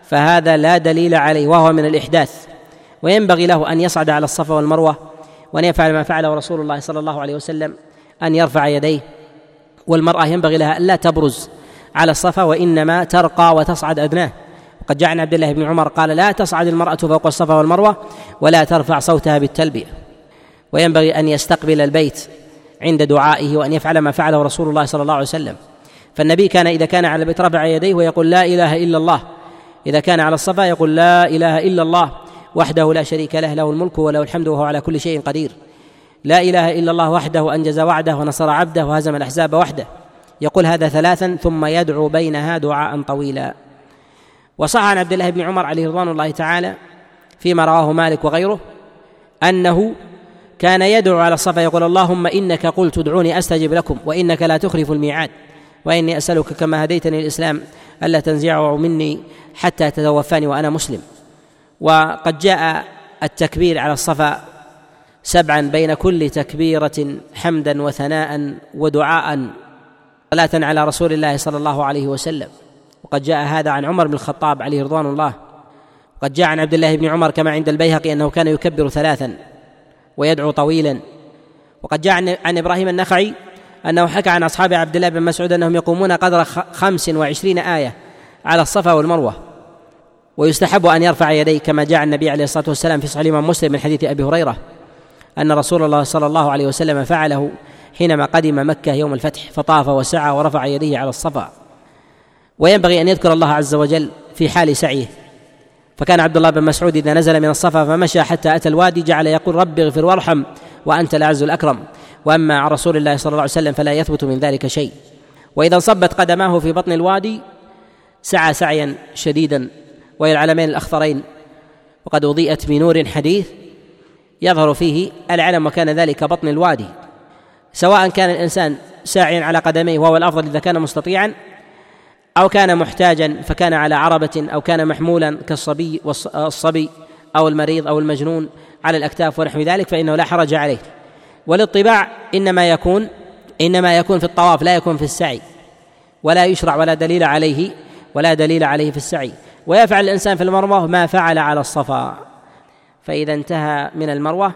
فهذا لا دليل عليه وهو من الإحداث. وينبغي له أن يصعد على الصفا والمروة وأن يفعل ما فعله رسول الله صلى الله عليه وسلم أن يرفع يديه. والمرأة ينبغي لها ألا تبرز على الصفا وإنما ترقى وتصعد أدناه. وقد جاء عن عبد الله بن عمر قال لا تصعد المرأة فوق الصفا والمروة ولا ترفع صوتها بالتلبية. وينبغي أن يستقبل البيت عند دعائه وأن يفعل ما فعله رسول الله صلى الله عليه وسلم. فالنبي كان إذا كان على البيت رفع يديه ويقول لا إله إلا الله. إذا كان على الصفا يقول لا إله إلا الله. وحده لا شريك له له الملك وله الحمد وهو على كل شيء قدير. لا إله إلا الله وحده أنجز وعده ونصر عبده وهزم الأحزاب وحده. يقول هذا ثلاثا ثم يدعو بينها دعاء طويلا. وصح عن عبد الله بن عمر عليه رضوان الله تعالى فيما رواه مالك وغيره أنه كان يدعو على الصفا يقول اللهم إنك قلت ادعوني أستجب لكم وإنك لا تخلف الميعاد وإني أسألك كما هديتني الإسلام ألا تنزعه مني حتى تتوفاني وأنا مسلم. وقد جاء التكبير على الصفا سبعا بين كل تكبيرة حمدا وثناء ودعاء صلاة على رسول الله صلى الله عليه وسلم. وقد جاء هذا عن عمر بن الخطاب عليه رضوان الله. قد جاء عن عبد الله بن عمر كما عند البيهقي أنه كان يكبر ثلاثا ويدعو طويلا. وقد جاء عن إبراهيم النخعي أنه حكى عن أصحاب عبد الله بن مسعود أنهم يقومون قدر خمس وعشرين آية على الصفا والمروة. ويستحب أن يرفع يديه كما جاء النبي عليه الصلاة والسلام في صحيح الامام مسلم من حديث أبي هريرة أن رسول الله صلى الله عليه وسلم فعله حينما قدم مكة يوم الفتح فطاف وسعى ورفع يديه على الصفا. وينبغي أن يذكر الله عز وجل في حال سعيه. فكان عبد الله بن مسعود إذا نزل من الصفا فمشى حتى أتى الوادي جعل يقول رب اغفر وارحم وأنت الأعز الأكرم. وأما عن رسول الله صلى الله عليه وسلم فلا يثبت من ذلك شيء. وإذا انصبت قدماه في بطن الوادي سعى سعيا شديدا وهي العلمين الأخضرين. وقد أضيئت بنور حديث يظهر فيه العلم وكان ذلك بطن الوادي. سواء كان الإنسان ساعيا على قدميه وهو الأفضل إذا كان مستطيعا أو كان محتاجا فكان على عربة أو كان محمولا كالصبي والصبي أو المريض أو المجنون على الأكتاف ونحو ذلك فإنه لا حرج عليه. والاطباع إنما يكون إنما يكون في الطواف لا يكون في السعي. ولا يشرع ولا دليل عليه ولا دليل عليه في السعي. ويفعل الإنسان في المروة ما فعل على الصفا. فإذا انتهى من المروة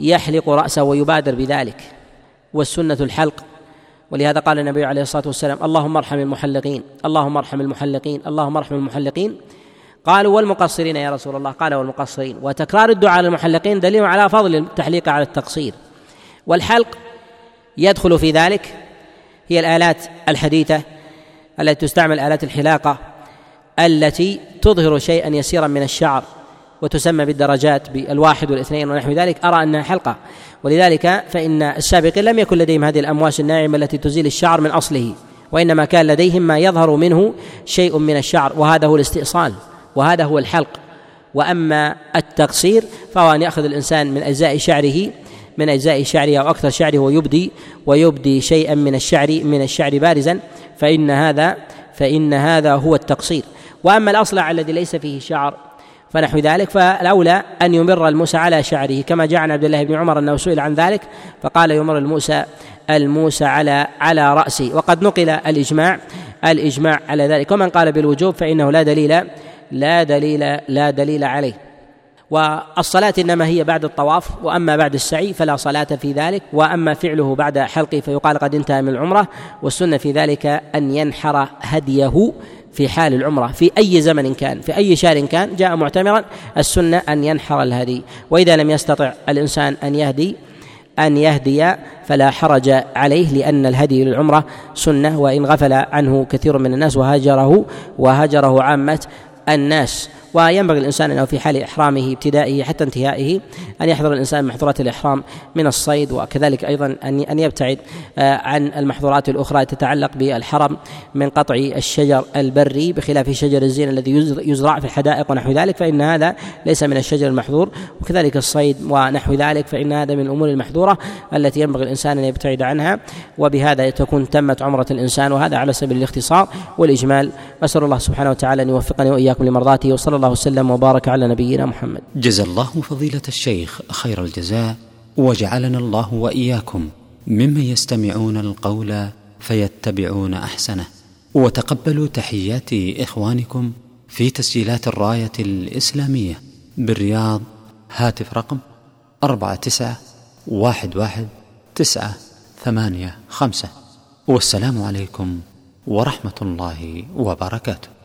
يحلق رأسه ويبادر بذلك. والسنة الحلق. ولهذا قال النبي عليه الصلاة والسلام اللهم ارحم المحلقين اللهم ارحم المحلقين اللهم ارحم المحلقين. قالوا والمقصرين يا رسول الله. قال والمقصرين. وتكرار الدعاء للمحلقين دليل على فضل التحليق على التقصير. والحلق يدخل في ذلك هي الآلات الحديثة التي تستعمل آلات الحلاقة. التي تظهر شيئا يسيرا من الشعر وتسمى بالدرجات بالواحد والاثنين ونحو ذلك أرى أنها حلقة. ولذلك فإن السابقين لم يكن لديهم هذه الأمواس الناعمة التي تزيل الشعر من أصله وإنما كان لديهم ما يظهر منه شيء من الشعر وهذا هو الاستئصال وهذا هو الحلق. وأما التقصير فهو أن يأخذ الإنسان من أجزاء شعره من أجزاء شعره أو أكثر شعره ويبدي ويبدي شيئا من الشعر من الشعر بارزا. فإن هذا فإن هذا هو التقصير. وأما الاصلع الذي ليس فيه شعر فنحو ذلك فالاولى أن يمر الموسى على شعره كما جاء عن عبد الله بن عمر أنه سئل عن ذلك فقال يمر الموسى الموسى على على راسه وقد نقل الإجماع الإجماع على ذلك. ومن قال بالوجوب فإنه لا دليل لا دليل لا دليل عليه. والصلاة إنما هي بعد الطواف وأما بعد السعي فلا صلاة في ذلك وأما فعله بعد حلقه فيقال قد انتهى من العمرة والسنة في ذلك أن ينحر هديه في حال العمرة في أي زمن كان في أي شهر كان جاء معتمرا السنة أن ينحر الهدي. وإذا لم يستطع الإنسان أن يهدي أن يهدي فلا حرج عليه لأن الهدي للعمرة سنة وإن غفل عنه كثير من الناس وهاجره وهاجره عامة الناس. وينبغي الإنسان أنه في حال إحرامه ابتدائه حتى انتهائه أن يحضر الإنسان محظورات الإحرام من الصيد وكذلك أيضا أن أن يبتعد آه، عن المحظورات الأخرى تتعلق بالحرم من قطع الشجر البري بخلاف شجر الزين الذي يزرع في الحدائق ونحو ذلك فإن هذا ليس من الشجر المحظور. وكذلك الصيد ونحو ذلك فإن هذا من الأمور المحظورة التي ينبغي الإنسان أن يبتعد عنها. وبهذا تكون تمت عمرة الإنسان وهذا على سبيل الاختصار والإجمال. أسأل الله سبحانه وتعالى أن يوفقني وإياكم لمرضاته وصلى الله وسلم وبارك على نبينا محمد. جزا الله فضيلة الشيخ خير الجزاء وجعلنا الله وإياكم ممن يستمعون القول فيتبعون أحسنه. وتقبلوا تحيات إخوانكم في تسجيلات الراية الإسلامية بالرياض. هاتف رقم أربعة تسعة واحد واحد تسعة ثمانية خمسة. والسلام عليكم ورحمة الله وبركاته.